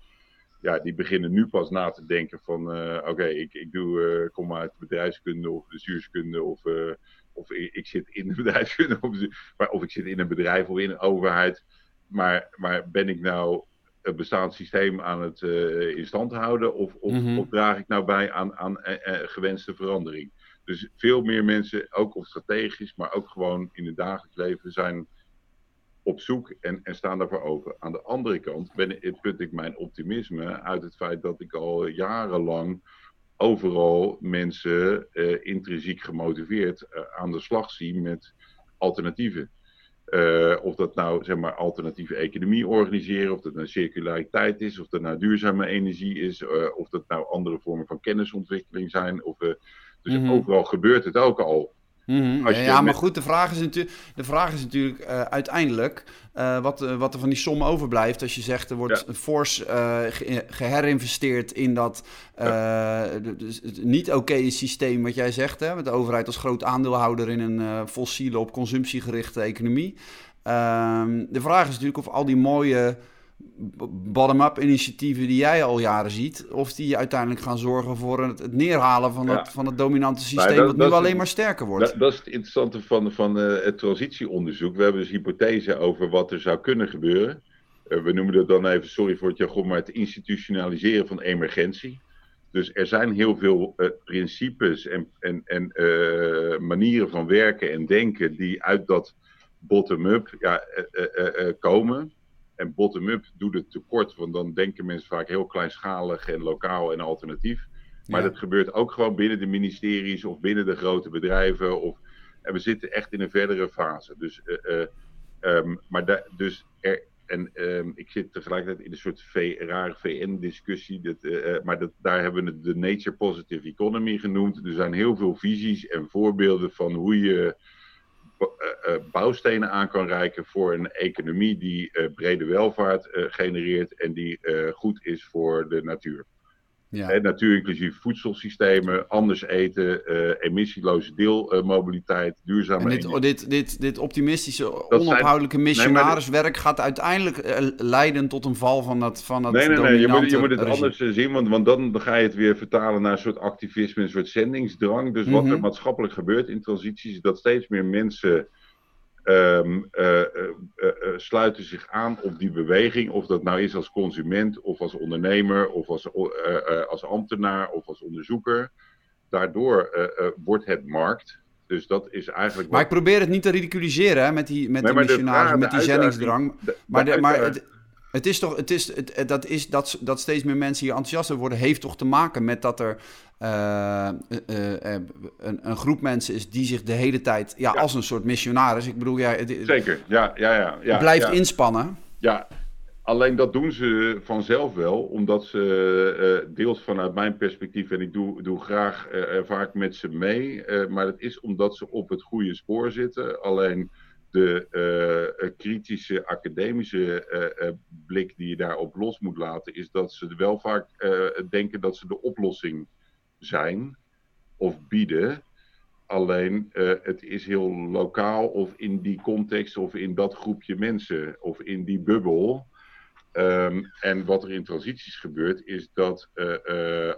ja, die beginnen nu pas na te denken van, uh, oké, ik, ik doe, uh, kom uit bedrijfskunde of bestuurskunde of, uh, of ik, ik, zit in de bedrijfskunde of, of ik zit in een bedrijf of in een overheid. Maar, maar ben ik nou het bestaand systeem aan het in stand houden? Of, of, mhm. of, draag ik nou bij aan, aan gewenste verandering? Dus veel meer mensen, ook op strategisch, maar ook gewoon in het dagelijks leven, zijn op zoek en, en staan daarvoor open. Aan de andere kant ben, put ik mijn optimisme uit het feit dat ik al jarenlang overal mensen uh, intrinsiek gemotiveerd aan de slag zie met alternatieven. Uh, of dat nou zeg maar alternatieve economie organiseren, of dat nou circulariteit is, of dat nou duurzame energie is, of dat nou andere vormen van kennisontwikkeling zijn. Of, dus mm -hmm. overal gebeurt het ook al. Mm ja, maar goed, de vraag is, natuurlijk, de vraag is natuurlijk uh, uiteindelijk uh, wat, uh, wat er van die som overblijft. Als je zegt er wordt ja. fors ge geherinvesteerd in dat ja. dus niet oké systeem wat jij zegt. Hè, met de overheid als groot aandeelhouder in een fossiele op consumptie gerichte economie. Ehm, de vraag is natuurlijk of al die mooie bottom-up initiatieven die jij al jaren ziet, of die uiteindelijk gaan zorgen voor het, neerhalen van, het, van het dominante systeem, dat, wat nu alleen maar sterker wordt. Dat, dat, is het interessante van, van uh, het transitieonderzoek. We hebben dus hypothese over wat er zou kunnen gebeuren. Uh, we noemen dat dan even, sorry voor het jargon, maar het institutionaliseren van emergentie. Dus er zijn heel veel uh, principes en, en, en manieren van werken en denken die uit dat bottom-up ja, komen. En bottom-up doet het tekort, want dan denken mensen vaak heel kleinschalig en lokaal en alternatief. Maar dat gebeurt ook gewoon binnen de ministeries of binnen de grote bedrijven. Of, en we zitten echt in een verdere fase. Dus, uh, uh, um, maar da, dus er, en um, ik zit tegelijkertijd in een soort v, rare VN-discussie. Uh, maar dat, daar hebben we het de Nature Positive Economy genoemd. Er zijn heel veel visies en voorbeelden van hoe je eh, eh, bouwstenen aan kan reiken voor een economie die eh, brede welvaart genereert en die goed is voor de natuur. Ja. natuur inclusief voedselsystemen, anders eten, uh, emissieloze deelmobiliteit, uh, duurzame... En dit, dit, dit, dit optimistische, onophoudelijke missionariswerk gaat uiteindelijk uh, leiden tot een val van dat van dat Nee, nee, nee, je moet, je moet het anders zien, want, want dan ga je het weer vertalen naar een soort activisme, een soort zendingsdrang. Dus wat er mhm. maatschappelijk gebeurt in transities, is dat steeds meer mensen um, uh, uh, sluiten zich aan op die beweging. Of dat nou is als consument, of als ondernemer, of als, als ambtenaar, of als onderzoeker. Daardoor wordt het markt. Dus dat is eigenlijk. Maar ik probeer het niet te ridiculiseren hè, met die, met die missionaris, met die zendingsdrang. maar, de, maar het, het is toch, het is, het, dat, is, dat, dat steeds meer mensen hier enthousiast worden, heeft toch te maken met dat er uh, uh, een, een, groep mensen is die zich de hele tijd, ja, als een soort missionaris, ik bedoel, ja, zeker, ja, ja, ja, ja blijft inspannen. Ja, alleen dat doen ze vanzelf wel, omdat ze deels vanuit mijn perspectief, en ik doe, doe graag vaak met ze mee, maar het is omdat ze op het goede spoor zitten. Alleen de uh, kritische academische uh, blik die je daarop los moet laten, is dat ze wel vaak denken dat ze de oplossing zijn of bieden. Alleen het is heel lokaal of in die context of in dat groepje mensen of in die bubbel. Um, en wat er in transities gebeurt, is dat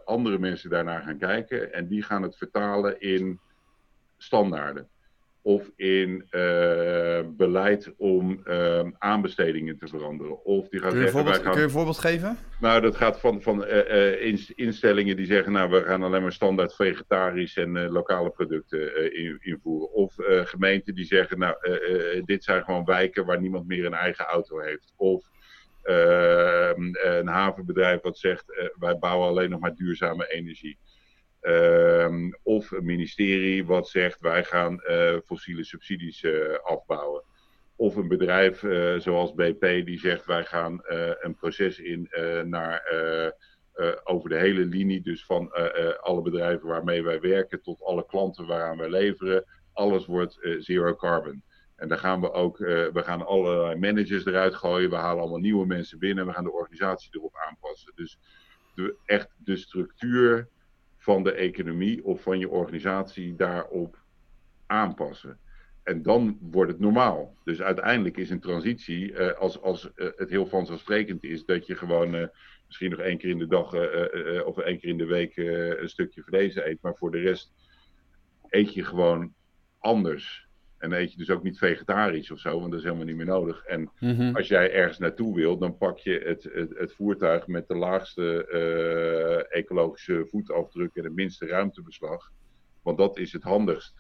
andere mensen daarnaar gaan kijken en die gaan het vertalen in standaarden of in uh, beleid om uh, aanbestedingen te veranderen. Of die gaan kun, je zeggen, gaan... kun je een voorbeeld geven? Nou, dat gaat van, van uh, instellingen die zeggen, nou, we gaan alleen maar standaard vegetarisch en lokale producten in, invoeren. Of gemeenten die zeggen, nou, dit zijn gewoon wijken waar niemand meer een eigen auto heeft. Of ehm, een havenbedrijf wat zegt, wij bouwen alleen nog maar duurzame energie. Ehm, of een ministerie wat zegt wij gaan uh, fossiele subsidies uh, afbouwen. Of een bedrijf uh, zoals BP die zegt wij gaan een proces in naar over de hele linie, dus van alle bedrijven waarmee wij werken tot alle klanten waaraan wij leveren, alles wordt zero carbon. En daar gaan we ook, we gaan allerlei managers eruit gooien, we halen allemaal nieuwe mensen binnen, we gaan de organisatie erop aanpassen. Dus de, echt de structuur van de economie of van je organisatie daarop aanpassen. En dan wordt het normaal. Dus uiteindelijk is een transitie, uh, als, als uh, het heel vanzelfsprekend is dat je gewoon uh, misschien nog één keer in de dag of één keer in de week een stukje vlees eet, maar voor de rest eet je gewoon anders. En eet je dus ook niet vegetarisch of zo, want dat is helemaal niet meer nodig. En mhm. als jij ergens naartoe wilt, dan pak je het, het, het voertuig met de laagste uh, ecologische voetafdruk en het minste ruimtebeslag. Want dat is het handigst.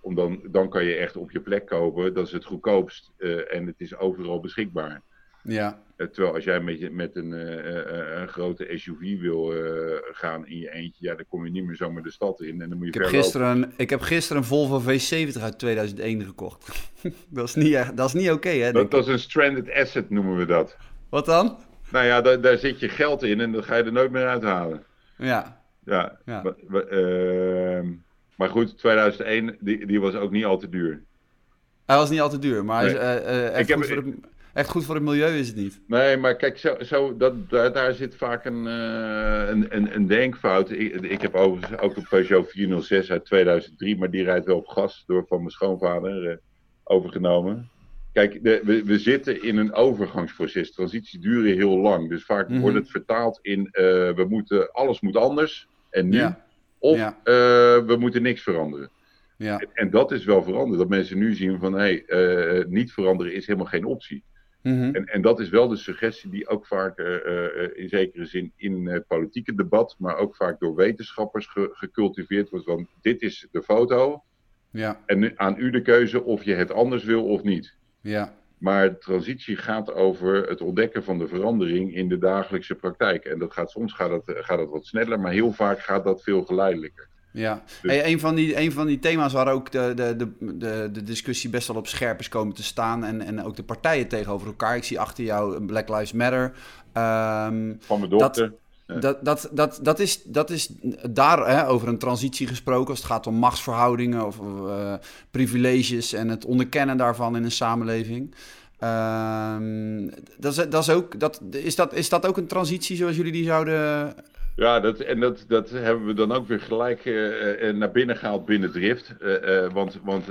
Om dan, dan kan je echt op je plek kopen, dat is het goedkoopst uh, en het is overal beschikbaar. Ja. Eh, terwijl als jij met, je, met een, uh, een grote SUV wil uh, gaan in je eentje, ja, dan kom je niet meer zomaar de stad in. En dan moet je ik, heb gisteren een, ik heb gisteren een Volvo V70 uit 2001 gekocht. dat is niet, dat is niet oké, okay, hè? Dat, dat, is een stranded asset, noemen we dat. Wat dan? Nou ja, daar, daar zit je geld in en dat ga je er nooit meer uithalen. Ja. Ja. ja. Maar, uh, maar goed, 2001, die, die was ook niet al te duur. Hij was niet al te duur, maar nee. hij is, ik heb, de echt goed voor het milieu is het niet. Nee, maar kijk, zo, zo, dat, daar, daar zit vaak een, uh, een, een, een, denkfout. Ik, ik heb overigens ook een Peugeot 406 uit 2003, maar die rijdt wel op gas door van mijn schoonvader uh, overgenomen. Kijk, de, we, we zitten in een overgangsproces. Transities duren heel lang. Dus vaak mm -hmm. wordt het vertaald in uh, we moeten, alles moet anders en nu. Ja. Of ja. we moeten niks veranderen. Ja. En, en, dat is wel veranderd. Dat mensen nu zien van hé, hey, niet veranderen is helemaal geen optie. Mm en, en, dat is wel de suggestie die ook vaak uh, uh, in zekere zin in het politieke debat, maar ook vaak door wetenschappers ge gecultiveerd wordt. Want dit is de foto. Ja. En nu, aan u de keuze of je het anders wil of niet. Ja. Maar transitie gaat over het ontdekken van de verandering in de dagelijkse praktijk. En dat gaat, soms gaat dat, gaat dat wat sneller, maar heel vaak gaat dat veel geleidelijker. Ja, dus... hey, een, van die, een van die thema's waar ook de, de, de, de, de discussie best wel op scherp is komen te staan. En, en ook de partijen tegenover elkaar. Ik zie achter jou Black Lives Matter. Um, van mijn dochter. Dat, dat, dat, dat, dat, is, dat is daar hè, over een transitie gesproken als het gaat om machtsverhoudingen of uh, privileges en het onderkennen daarvan in een samenleving. Um, dat is, dat is, ook, dat, is, dat, is dat ook een transitie zoals jullie die zouden ja, dat, en dat, dat hebben we dan ook weer gelijk uh, naar binnen gehaald binnen Drift. Want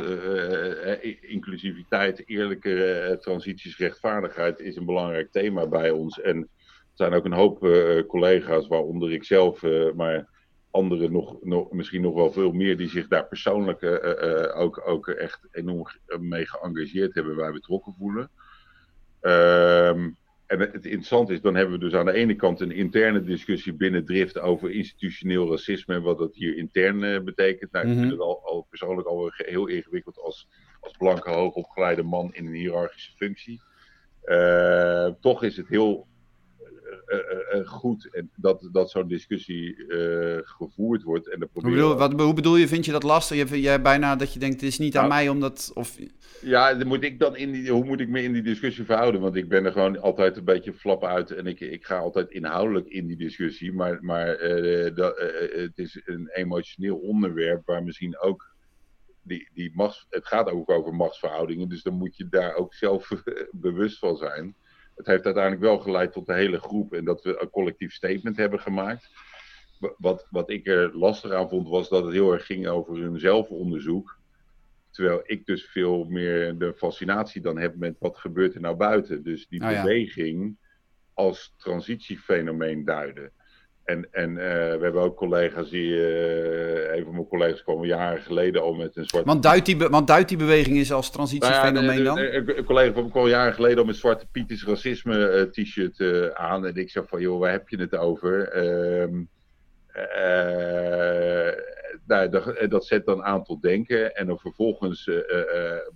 inclusiviteit, eerlijke transities, rechtvaardigheid is een belangrijk thema bij ons. En er zijn ook een hoop collega's, waaronder ik zelf, maar anderen nog, nog, misschien nog wel veel meer, die zich daar persoonlijk ook, ook echt enorm mee geëngageerd hebben, wij betrokken voelen. Ehm En het interessante is, dan hebben we dus aan de ene kant een interne discussie binnen Drift over institutioneel racisme en wat dat hier intern uh, betekent. Nou, ik vind mhm. het al, al persoonlijk al heel ingewikkeld als, als blanke, hoogopgeleide man in een hiërarchische functie. Uh, toch is het heel uh, goed dat, dat zo'n discussie gevoerd wordt. En hoe, bedoel, wat, hoe bedoel je, vind je dat lastig? Je, jij bijna dat je denkt, het is niet aan nou, mij omdat... Of... Ja, dan moet ik dan in die, hoe moet ik me in die discussie verhouden? Want ik ben er gewoon altijd een beetje flap uit en ik, ik ga altijd inhoudelijk in die discussie. Maar, maar dat, het is een emotioneel onderwerp waar misschien ook die, die machts, het gaat ook over machtsverhoudingen, dus dan moet je daar ook zelf bewust van zijn het heeft uiteindelijk wel geleid tot de hele groep en dat we een collectief statement hebben gemaakt. Wat, wat ik er lastig aan vond, was dat het heel erg ging over hun zelfonderzoek. Terwijl ik dus veel meer de fascinatie dan heb met wat gebeurt er nou buiten. Dus die ah, beweging als transitiefenomeen duiden. En, en uh, we hebben ook collega's die, uh, een van mijn collega's kwam jaren geleden al met een zwarte... Want duidt die, want duidt die beweging is als transitiefenomeen nou ja, dan? Een collega van me kwam jaren geleden al met zwarte Pieters racisme uh, t-shirt aan. En ik zei van, joh, waar heb je het over? Ehm, nou, dat, dat, zet dan aan tot denken. En dan vervolgens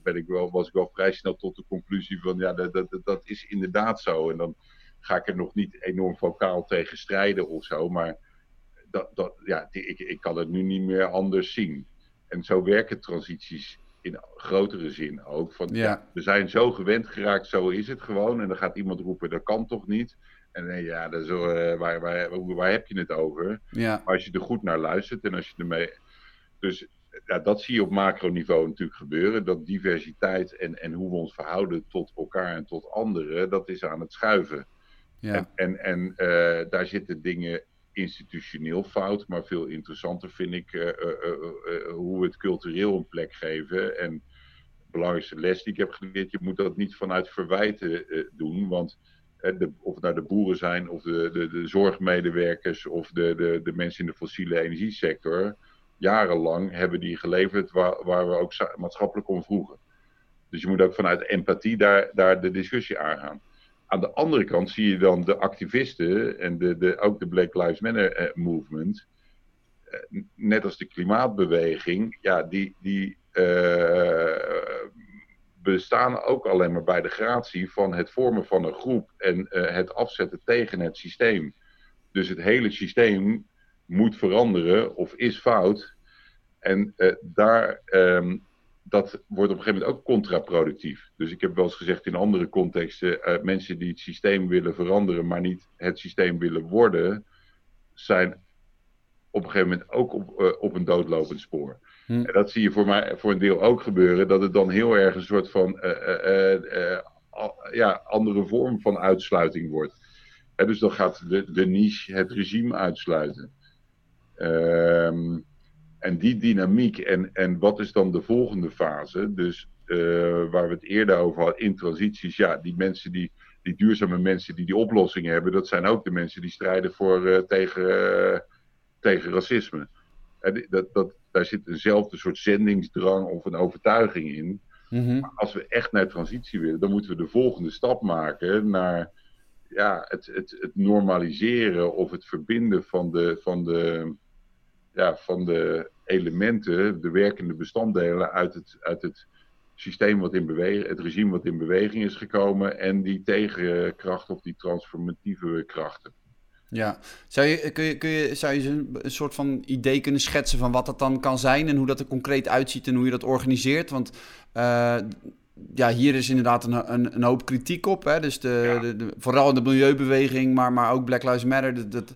ben ik wel, was ik wel vrij snel tot de conclusie van, ja, dat, dat, dat is inderdaad zo. En dan ga ik er nog niet enorm vocaal tegen strijden of zo. Maar dat, dat, ja, ik, ik kan het nu niet meer anders zien. En zo werken transities in grotere zin ook. Van, ja. we zijn zo gewend geraakt, zo is het gewoon. En dan gaat iemand roepen, dat kan toch niet? En nee, ja, dat is, uh, waar, waar, waar, heb je het over? Ja. Maar als je er goed naar luistert en als je ermee... Dus ja, dat zie je op macroniveau natuurlijk gebeuren. Dat diversiteit en, en hoe we ons verhouden tot elkaar en tot anderen, dat is aan het schuiven. Ja. En, en, uh, daar zitten dingen institutioneel fout, maar veel interessanter vind ik uh, uh, hoe we het cultureel een plek geven. En de belangrijkste les die ik heb geleerd, je moet dat niet vanuit verwijten doen, want de, of het nou de boeren zijn, of de, de, de zorgmedewerkers, of de, de, de mensen in de fossiele energiesector, jarenlang hebben die geleverd waar, waar we ook maatschappelijk om vroegen. Dus je moet ook vanuit empathie daar, daar de discussie aangaan. Aan de andere kant zie je dan de activisten en de, de, ook de Black Lives Matter eh, movement, eh, net als de klimaatbeweging, ja, die, die uh, bestaan ook alleen maar bij de gratie van het vormen van een groep en het afzetten tegen het systeem. Dus het hele systeem moet veranderen of is fout. En daar um, dat wordt op een gegeven moment ook contraproductief. Dus ik heb wel eens gezegd in andere contexten, uh, mensen die het systeem willen veranderen, maar niet het systeem willen worden, zijn op een gegeven moment ook op, uh, op een doodlopend spoor. Hm. En dat zie je voor, mij, voor een deel ook gebeuren, dat het dan heel erg een soort van uh, ja, andere vorm van uitsluiting wordt. dus dan gaat de, de niche het regime uitsluiten. Ehm en die dynamiek en, en wat is dan de volgende fase? Dus uh, waar we het eerder over hadden, in transities, ja, die mensen die, die duurzame mensen die die oplossingen hebben, dat zijn ook de mensen die strijden voor, uh, tegen, uh, tegen racisme. En dat, dat, daar zit eenzelfde soort zendingsdrang of een overtuiging in. Mm-hmm. Maar als we echt naar transitie willen, dan moeten we de volgende stap maken naar ja, het, het, het normaliseren of het verbinden van de, van de, ja, van de elementen, de werkende bestanddelen uit het, uit het systeem wat in beweging, het regime wat in beweging is gekomen en die tegenkracht of die transformatieve krachten. Ja, zou je, kun je, kun je, zou je een, soort van idee kunnen schetsen van wat dat dan kan zijn en hoe dat er concreet uitziet en hoe je dat organiseert? Want uh, ja, hier is inderdaad een, een, een, hoop kritiek op. Hè? Dus de, de, de, vooral de milieubeweging, maar, maar ook Black Lives Matter. Dat, dat,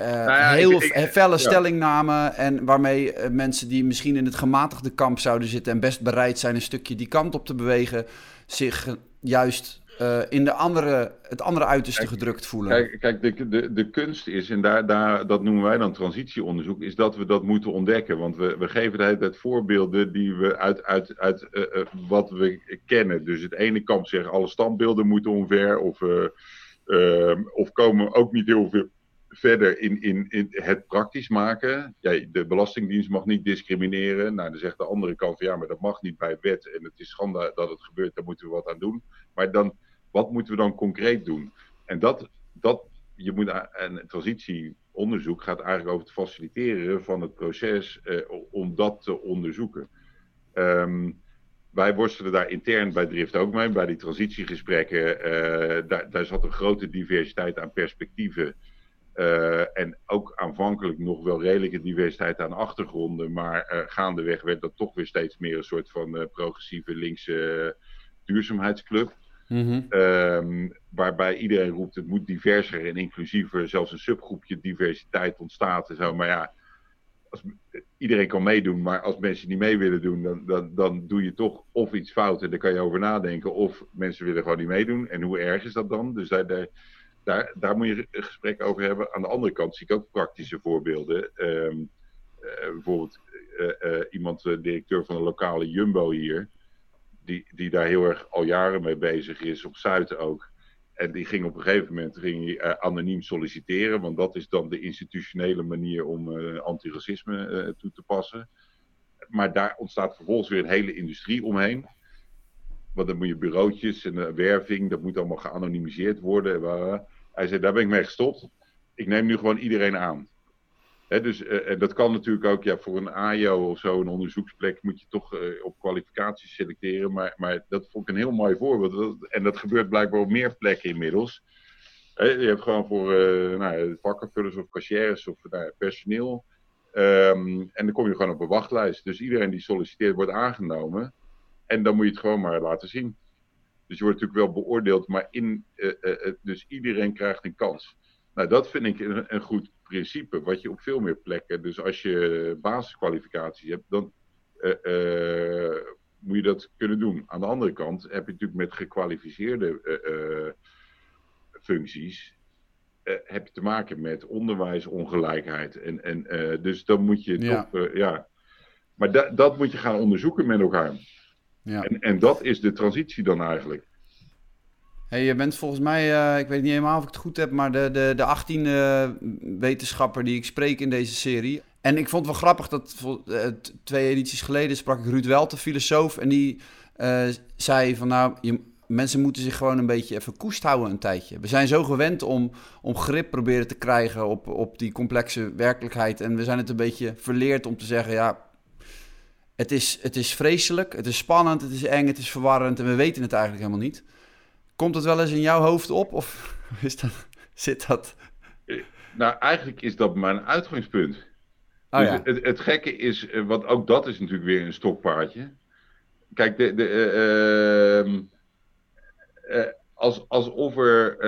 uh, heel felle stellingnamen en waarmee uh, mensen die misschien in het gematigde kamp zouden zitten en best bereid zijn een stukje die kant op te bewegen, zich juist uh, in de andere, het andere uiterste kijk, gedrukt voelen. Kijk, kijk de, de, de kunst is, en daar, daar, dat noemen wij dan transitieonderzoek, is dat we dat moeten ontdekken. Want we, we geven de hele tijd voorbeelden die we uit, uit, uit wat we kennen. Dus het ene kamp zegt alle standbeelden moeten omver, of, of komen ook niet heel veel verder in, in, in het praktisch maken. De Belastingdienst mag niet discrimineren. Nou, dan zegt de andere kant van ja, maar dat mag niet bij wet. En het is schande dat het gebeurt, daar moeten we wat aan doen. Maar dan, wat moeten we dan concreet doen? en dat, dat, je moet, een transitieonderzoek gaat eigenlijk over het faciliteren van het proces om dat te onderzoeken. Um, wij worstelen daar intern bij Drift ook mee, bij die transitiegesprekken. Uh, daar, daar zat een grote diversiteit aan perspectieven. Uh, en ook aanvankelijk nog wel redelijke diversiteit aan achtergronden. Maar uh, gaandeweg werd dat toch weer steeds meer een soort van progressieve linkse duurzaamheidsclub. Mm -hmm. waarbij iedereen roept het moet diverser en inclusiever. Zelfs een subgroepje diversiteit ontstaat en zo. Maar ja, als, iedereen kan meedoen, maar als mensen niet mee willen doen, dan, dan, dan doe je toch of iets fout en daar kan je over nadenken, of mensen willen gewoon niet meedoen. En hoe erg is dat dan? Dus daar, daar, daar, daar moet je een gesprek over hebben. Aan de andere kant zie ik ook praktische voorbeelden. Ehm, eh, bijvoorbeeld uh, uh, iemand, directeur van een lokale Jumbo hier, die, die daar heel erg al jaren mee bezig is, op Zuid ook. En die ging op een gegeven moment ging hij, anoniem solliciteren, want dat is dan de institutionele manier om antiracisme toe te passen. Maar daar ontstaat vervolgens weer een hele industrie omheen. Want dan moet je bureautjes en werving, dat moet allemaal geanonimiseerd worden. Hij zei, daar ben ik mee gestopt. Ik neem nu gewoon iedereen aan dus uh, dat kan natuurlijk ook, ja, voor een AIO of zo, een onderzoeksplek, moet je toch uh, op kwalificaties selecteren. Maar, maar dat vond ik een heel mooi voorbeeld. en dat gebeurt blijkbaar op meer plekken inmiddels. je hebt gewoon voor uh, nou, vakkenvullers of cashiers of nou, personeel. Um, en dan kom je gewoon op een wachtlijst. Dus iedereen die solliciteert wordt aangenomen. En dan moet je het gewoon maar laten zien. Dus je wordt natuurlijk wel beoordeeld, maar in, dus iedereen krijgt een kans. Nou, dat vind ik een, een goed principe, wat je op veel meer plekken. Dus als je basiskwalificaties hebt, dan uh, moet je dat kunnen doen. Aan de andere kant heb je natuurlijk met gekwalificeerde functies. heb je te maken met onderwijsongelijkheid. En, en, dus dan moet je ja. toch. ja. Maar da dat moet je gaan onderzoeken met elkaar. Ja. En, en dat is de transitie dan eigenlijk. Hey, je bent volgens mij, uh, ik weet niet helemaal of ik het goed heb, maar de, de, de 18e wetenschapper die ik spreek in deze serie. En ik vond het wel grappig dat uh, twee edities geleden sprak ik Ruud Welte, filosoof. En die uh, zei van nou, je, mensen moeten zich gewoon een beetje even koest houden een tijdje. We zijn zo gewend om, om grip proberen te krijgen op, op die complexe werkelijkheid. En we zijn het een beetje verleerd om te zeggen, ja, het is, het is vreselijk, het is spannend, het is eng, het is verwarrend en we weten het eigenlijk helemaal niet. Komt het wel eens in jouw hoofd op of is dat, zit dat? Nou, eigenlijk is dat mijn uitgangspunt. Oh, dus ja. het, het, gekke is, eh, want ook dat is natuurlijk weer een stokpaardje. Kijk, de, de, uh, uh, als, alsof er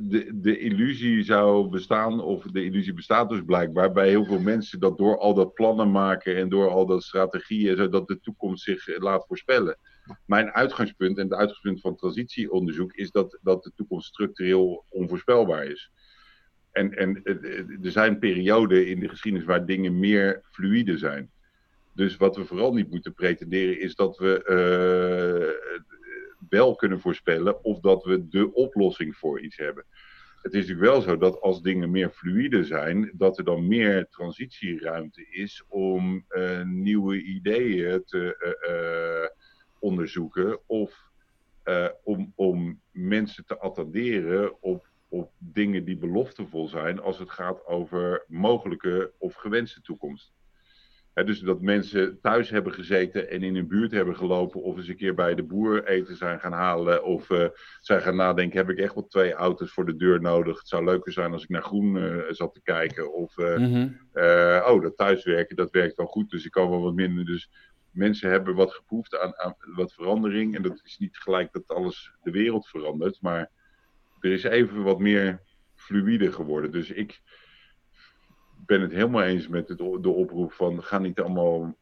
de, de illusie zou bestaan, of de illusie bestaat dus blijkbaar bij heel veel mensen, dat door al dat plannen maken en door al dat strategieën, zodat de toekomst zich laat voorspellen mijn uitgangspunt en het uitgangspunt van transitieonderzoek is dat, dat de toekomst structureel onvoorspelbaar is. En, en er zijn perioden in de geschiedenis waar dingen meer fluïde zijn. Dus wat we vooral niet moeten pretenderen is dat we wel kunnen voorspellen of dat we de oplossing voor iets hebben. Het is natuurlijk wel zo dat als dingen meer fluïde zijn, dat er dan meer transitieruimte is om uh, nieuwe ideeën te, uh, onderzoeken of om, om mensen te attenderen op, op dingen die beloftevol zijn als het gaat over mogelijke of gewenste toekomst. Dus dat mensen thuis hebben gezeten en in een buurt hebben gelopen, of eens een keer bij de boer eten zijn gaan halen, of uh, zijn gaan nadenken: heb ik echt wel twee auto's voor de deur nodig? Het zou leuker zijn als ik naar groen uh, zat te kijken. Of mm oh, dat thuiswerken, dat werkt wel goed, dus ik kan wel wat minder. Dus mensen hebben wat geproefd aan, aan, wat verandering. En dat is niet gelijk dat alles de wereld verandert, maar er is even wat meer fluïde geworden. Dus ik ben het helemaal eens met het, de oproep van ga niet allemaal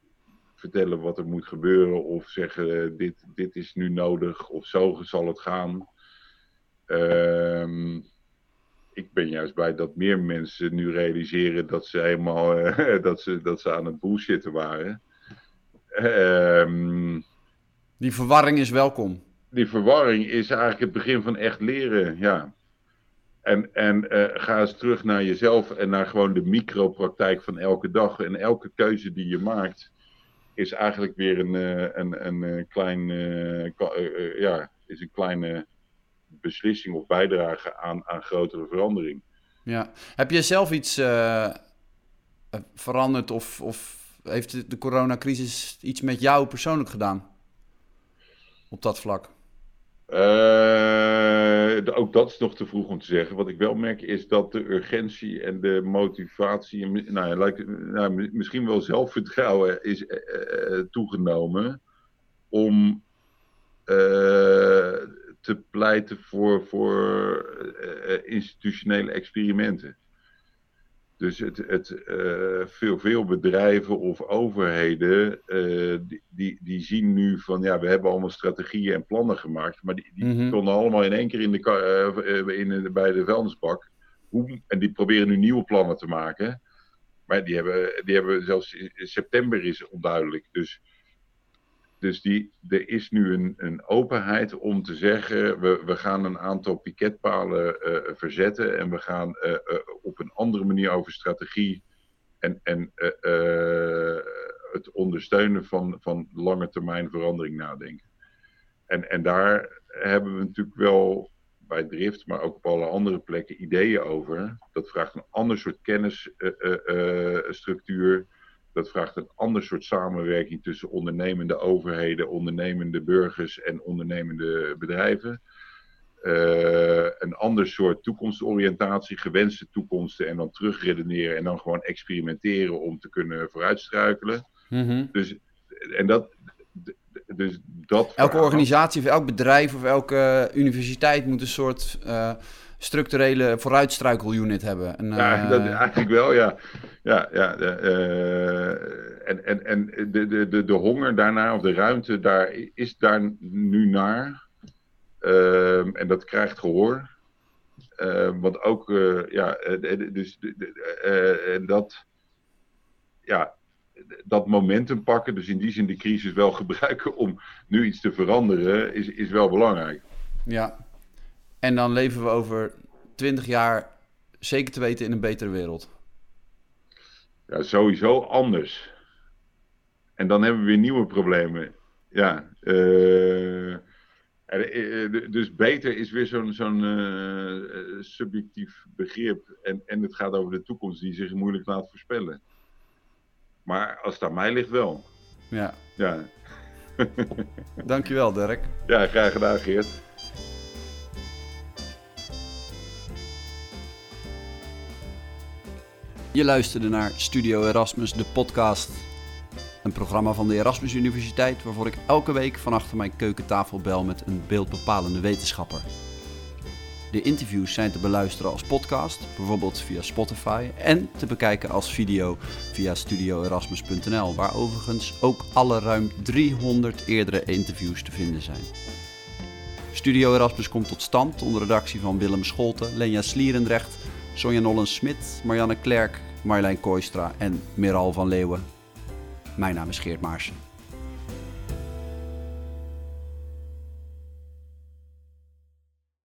vertellen wat er moet gebeuren of zeggen eh, dit, dit is nu nodig of zo zal het gaan. Um, ik ben juist blij dat meer mensen nu realiseren dat ze helemaal uh, dat ze, dat ze aan het bullshitten waren. Um, die verwarring is welkom. Die verwarring is eigenlijk het begin van echt leren, ja. En, en uh, ga eens terug naar jezelf en naar gewoon de micropraktijk van elke dag. En elke keuze die je maakt, is eigenlijk weer een, uh, een, een, een klein, uh, ja, is een kleine beslissing of bijdrage aan, aan grotere verandering. Ja. Heb je zelf iets uh, veranderd of, of heeft de coronacrisis iets met jou persoonlijk gedaan? Op dat vlak? Uh, ook dat is nog te vroeg om te zeggen. Wat ik wel merk is dat de urgentie en de motivatie, nou, like, nou, misschien wel zelfvertrouwen is uh, toegenomen om uh, te pleiten voor, voor institutionele experimenten. Dus het, het, uh, veel, veel bedrijven of overheden, uh, die, die, zien nu van ja, we hebben allemaal strategieën en plannen gemaakt, maar die, die mm konden allemaal in één keer in de, uh, in, bij de vuilnisbak. Hoe, en die proberen nu nieuwe plannen te maken. Maar die hebben, die hebben zelfs in september is onduidelijk. Dus dus die, er is nu een, een openheid om te zeggen, we, we gaan een aantal piketpalen uh, verzetten en we gaan uh, uh, op een andere manier over strategie en, en het ondersteunen van, van lange termijn verandering nadenken. En, en daar hebben we natuurlijk wel bij Drift, maar ook op alle andere plekken ideeën over. Dat vraagt een ander soort kennisstructuur dat vraagt een ander soort samenwerking tussen ondernemende overheden, ondernemende burgers en ondernemende bedrijven. Uh, een ander soort toekomstoriëntatie, gewenste toekomsten en dan terugredeneren en dan gewoon experimenteren om te kunnen vooruitstruikelen. Mm Dus, en dat, dus dat elke organisatie of elk bedrijf of elke universiteit moet een soort uh, structurele vooruitstruikelunit hebben. En, ja, dat, eh, eigenlijk wel, ja. ja, ja uh, en en, en de, de, de, de honger daarna, of de ruimte daar, is daar nu naar. Uh, en dat krijgt gehoor. Uh, want ook, uh, ja, dus dat, ja, dat momentum pakken, dus in die zin de crisis wel gebruiken om nu iets te veranderen, is, is wel belangrijk. Ja, en dan leven we over 20 jaar zeker te weten in een betere wereld. Ja, sowieso anders. En dan hebben we weer nieuwe problemen. Ja, uh, dus beter is weer zo'n zo'n uh, subjectief begrip. En, en het gaat over de toekomst die zich moeilijk laat voorspellen. Maar als het aan mij ligt wel. Ja. ja. Dankjewel, Dirk. Ja, graag gedaan, Geert. Je luisterde naar Studio Erasmus, de podcast. Een programma van de Erasmus Universiteit waarvoor ik elke week van achter mijn keukentafel bel met een beeldbepalende wetenschapper. De interviews zijn te beluisteren als podcast, bijvoorbeeld via Spotify, en te bekijken als video via studioerasmus.nl, waar overigens ook alle ruim 300 eerdere interviews te vinden zijn. Studio Erasmus komt tot stand onder redactie van Willem Scholten, Lenja Slierendrecht, Sonja Nollen-Smit, Marianne Klerk, Marjolein Kooistra en Miral van Leeuwen. Mijn naam is Geert Maarsen.